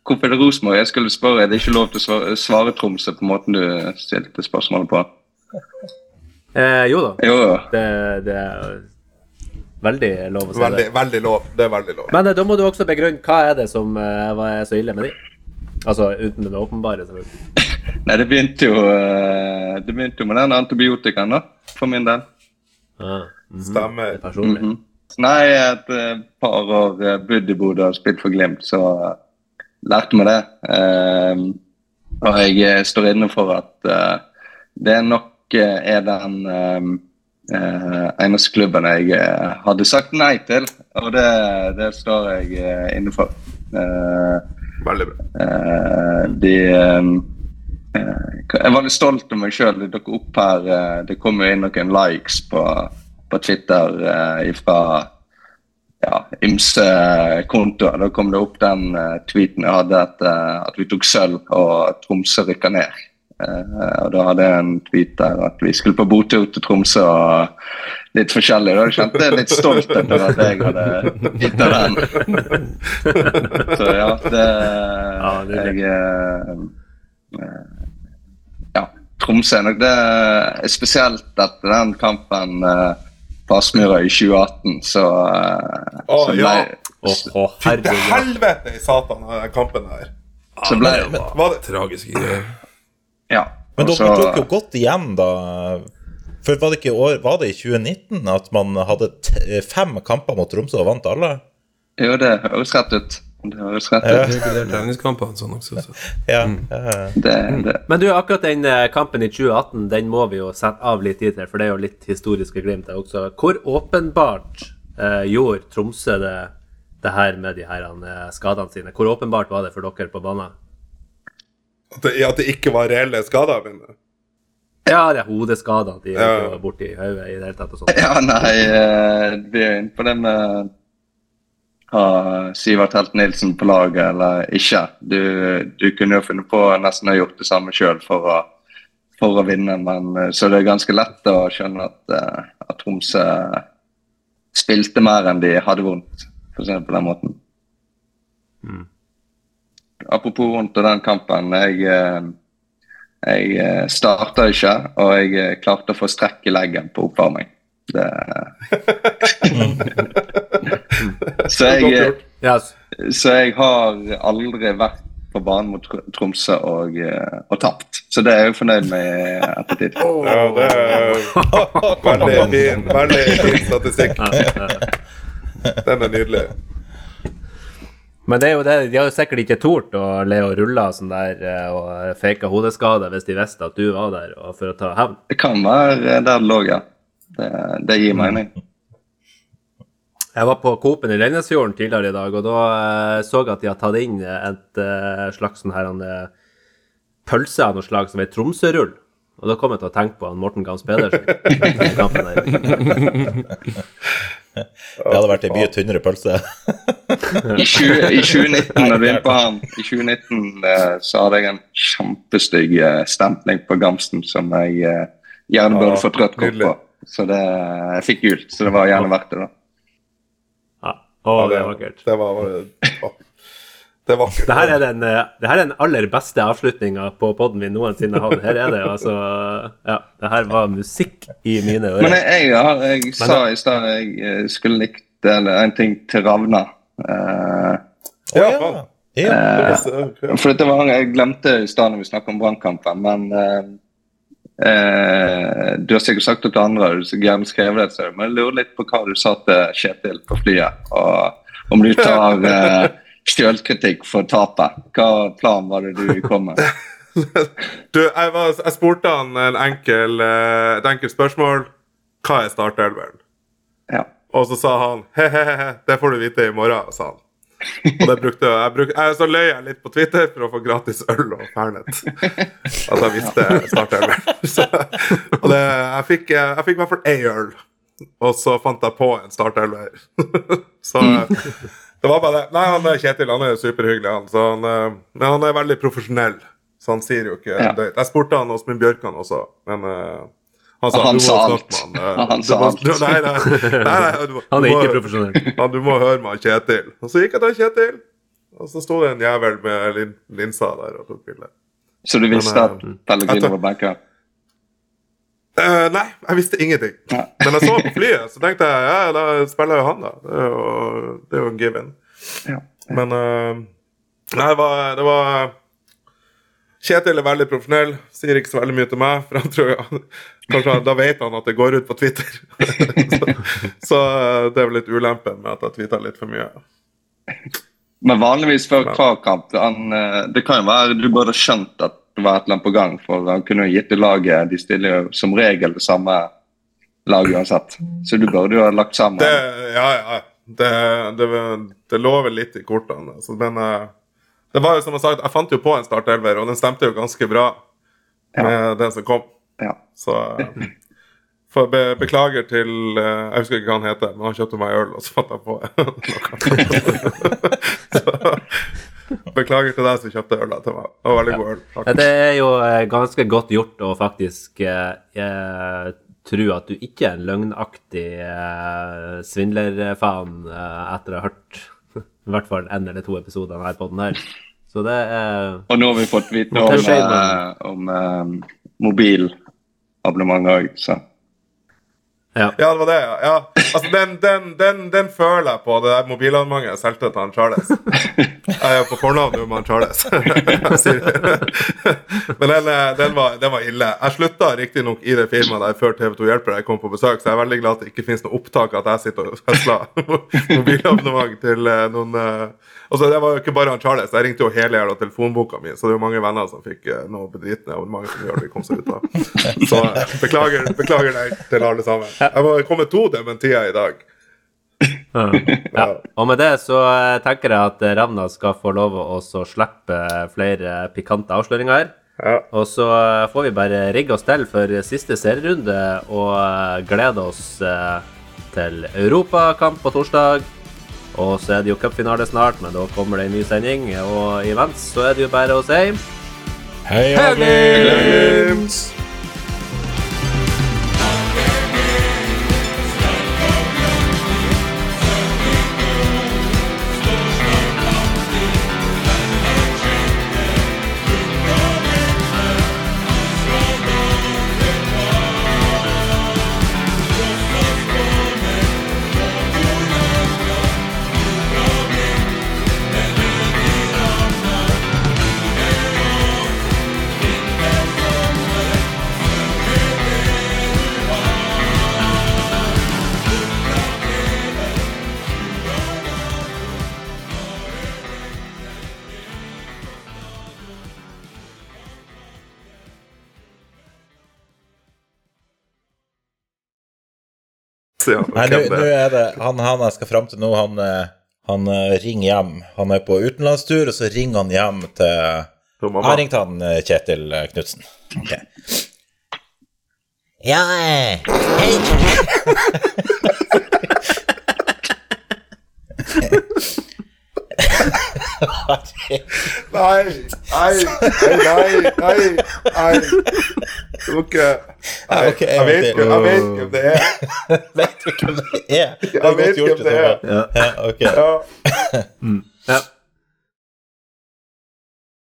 Hvorfor er det Rosenborg? Jeg skulle spørre, det er ikke lov til å svare, svare Tromsø på måten du stilte spørsmålet på. Eh, jo da, Jo, det, det er veldig lov å si Veldig, det. veldig lov. Det er veldig lov. Men eh, da må du også begrunne hva er det som eh, er så ille med de? Altså uten det åpenbare, selvfølgelig. Nei, det begynte jo eh, Det begynte jo med den antibiotikaen, da. For min del. Ah, mhm. Stemmer. Det er personlig. Mhm. Nei, et par år bodd i Bodø og spilt for Glimt, så lærte vi det. Eh, og jeg står inne for at eh, det nok eh, er den eh, eh, eneste klubben jeg eh, hadde sagt nei til, og det, det står jeg eh, inne for. Eh, Veldig bra. Eh, de eh, eh, Jeg er veldig stolt av meg sjøl. Det dukker opp her eh, Det kom jo inn noen likes på, på Twitter uh, fra ja, ymse kontoer. Da kom det opp den eh, tweeten jeg hadde at, at vi tok sølv og Tromsø rykka ned. Eh, og Da hadde jeg en tweet der at vi skulle på botur til Tromsø og litt forskjellig. Da kjente jeg litt stolt etter at jeg hadde gitt av den. Så ja, det, det er jeg eh, eh, Ja, Tromsø er nok det Spesielt etter den kampen på Aspmyra i 2018, så, Å, så ja. Å, Fy Til helvete i satan den kampen her. så ble Var det Tragiske greier. Ja. Men dere Også, tok jo godt igjen, da. For var det ikke år, var det i 2019 at man hadde t fem kamper mot Tromsø og vant alle? Jo, det høres rett ut. Det høres rett Ja. ut. Treningskampene sånn også. Så. Ja. Mm. Det, det. Men du, akkurat den eh, kampen i 2018, den må vi jo sette av litt tid til, for det er jo litt historiske glimt der også. Hvor åpenbart eh, gjorde Tromsø det, det her med de her eh, skadene sine? Hvor åpenbart var det for dere på banen? At det, at det ikke var reelle skader? Men, Ja, det er hodeskader de Ja. var borti hodet i det hele tatt og sånt. Ja, nei, eh, vi er inne på det med ha Sivert Helt Nilsen på laget eller ikke. Du, du kunne jo funnet på nesten å gjort det samme sjøl for, for å vinne, men eh, så det er ganske lett å skjønne at, eh, at Tromsø spilte mer enn de hadde vondt, for å si det på den måten. Apropos vondt av den kampen. Jeg, eh, jeg eh, starta ikke, og jeg eh, klarte å få strekk i leggen på oppvarming. Det... så, jeg. Så jeg har aldri vært på banen mot Tromsø og, og tapt. Så det er jeg jo fornøyd med i ettertid. ja, det er veldig fin, veldig fin statistikk. Den er nydelig. Men det er jo det, de har jo sikkert ikke tort å le og rulle sånn der eh, og fake hodeskade hvis de visste at du var der og for å ta hevn. Det kan være der det lå, ja. Det, det gir mening. Jeg var på Coop-en i Leinesfjorden tidligere i dag, og da eh, så jeg at de har tatt inn et eh, slags sånn her han, eh, pølse av noe slag som er Tromsø-rull. Og da kom jeg til å tenke på han Morten Gams Pedersen. Det hadde vært ei mye tynnere pølse. I, 20, I 2019 når du er inne på han, i 2019 eh, så hadde jeg en kjempestygg eh, stempling på Gamsten som jeg eh, gjerne burde fått rødt kort på. Så det, jeg fikk gult, så det var gjerne verdt det. da. Ja. Å, det var vakkert. Det var, det vakkert. Det her er den, eh, det her er den aller beste avslutninga på poden vi noensinne har hatt. Her er det altså Ja, det her var musikk i mine Men ører. jeg, jeg, har, jeg sa i stad jeg eh, skulle likt eller en ting til Ravna. Uh, Ja, ja. ja. Eh, for dette var, Jeg glemte i stad når vi snakket om brannkampen, men eh, eh, Du har sikkert sagt det til andre, du har gjerne skrevet det, men jeg lurer litt på hva du sa til Kjetil på flyet. Og om du tar stjølkritikk for tapet. Hva plan var det du kom med? Du, jeg, var, jeg spurte han en enkel, eh, et enkelt spørsmål. Hva er startelveren? Ja. Og så sa han he-he-he, det får du vite i morgen, sa han. Og det brukte jeg, bruk, jeg Så løy jeg litt på Twitter for å få gratis øl og Fernet. At jeg visste startelveren. Og det, jeg fikk i hvert fall én øl, og så fant jeg på en startelver. Så det var bare det. Nei, han er Kjetil han er superhyggelig, han. Så han, eh, men han er veldig profesjonell. Så han sier jo ikke Ja. det. Jeg spurte han Åsmund Bjørkan også, men uh, han sa Han du sa alt. han. eh, du sa må- alt. du- Nei, nei, nei, nei, du, Han er må- ikke profesjonell. Ja, du må høre med Kjetil. Og så gikk jeg til Kjetil, og så sto det en jævel med lin linsa der og tok bilde. Så du visste Men, at eh, Pellegrino var banka? Eh, nei, jeg visste ingenting. Nei. Men jeg så på flyet, så tenkte jeg ja, da spiller jo han, da. Det er jo, det er jo en given. Ja. Men uh, Nei, det var, det var Kjetil er veldig profesjonell, sier ikke så veldig mye til meg. For han tror jeg, kanskje Da vet han at det går ut på Twitter. så, så eh, det er vel litt ulempen med at jeg tweeter litt for mye. Men vanligvis før hver kamp Det kan jo være du burde skjønt at var et eller annet på gang, for han kunne jo gitt det laget De stiller jo som regel det samme laget uansett. Så du burde jo ha lagt sammen. Det, ja, ja. Det, det, det lå vel litt i kortene. Altså, men eh, det var jo som jeg sagt, jeg fant jo på en startelver, og den stemte jo ganske bra med den som kom. Ja. Så eh, be, beklager til eh, Jeg husker ikke hva han heter, men han kjøpte meg øl, og så fant jeg på noe. så, beklager til deg som kjøpte øl til meg. Det var veldig god øl. Ja, Takk. Det er jo eh, ganske godt gjort å faktisk eh, eh, tro at du ikke er en løgnaktig eh, svindlerfan eh, etter å ha hørt i hvert fall en eller to episoder av denne podden her. Så det er Og nå har vi fått vite om, om, eh, om eh, mobilabonnement òg, så Ja. Ja, det var det, ja. ja. Altså, den, den, den, den føler jeg på, det der mobilabonnementet jeg solgte til han Charles. Jeg er på fornavn med han Charles. Men den, eh, den, var, den var ille. Jeg slutta riktignok i det firmaet der før TV2 Hjelper jeg kom på besøk, så jeg er veldig glad at det ikke finnes noe opptak at jeg sitter og høsler mobilabonnement til eh, noen eh, Altså, Det var jo ikke bare han Charles. Jeg ringte jo hele jævla telefonboka mi, så det er jo mange venner som fikk eh, noe bedritne abonnement som gjør det vi kom seg ut av. Så eh, beklager, beklager deg til alle sammen. Jeg må komme to dementier i dag. Ja. Og med det så eh, tenker jeg at eh, Ravna skal få lov å også slippe flere pikante avsløringer her. Ja. Og så eh, får vi bare rigge oss til for siste serierunde og eh, glede oss eh, til europakamp på torsdag. Og så er det jo cupfinale snart, men da kommer det en ny sending. Og imens så er det jo bare å si Heia Glimt! Ja, Nei, nå er. det han, han jeg skal fram til nå, han, eh, han eh, ringer hjem. Han er på utenlandstur, og så ringer han hjem til Jeg mamma. han Kjetil eh, Knutsen. Okay. Ja, hei. Nei, nei, nei, nei, nei. Det var ikke Nei, okay, jeg vet ikke jeg vet hvem det er. Vet du hvem det er? Det er Jeg vet hvem det er. Ja, ok. Ja. Ja.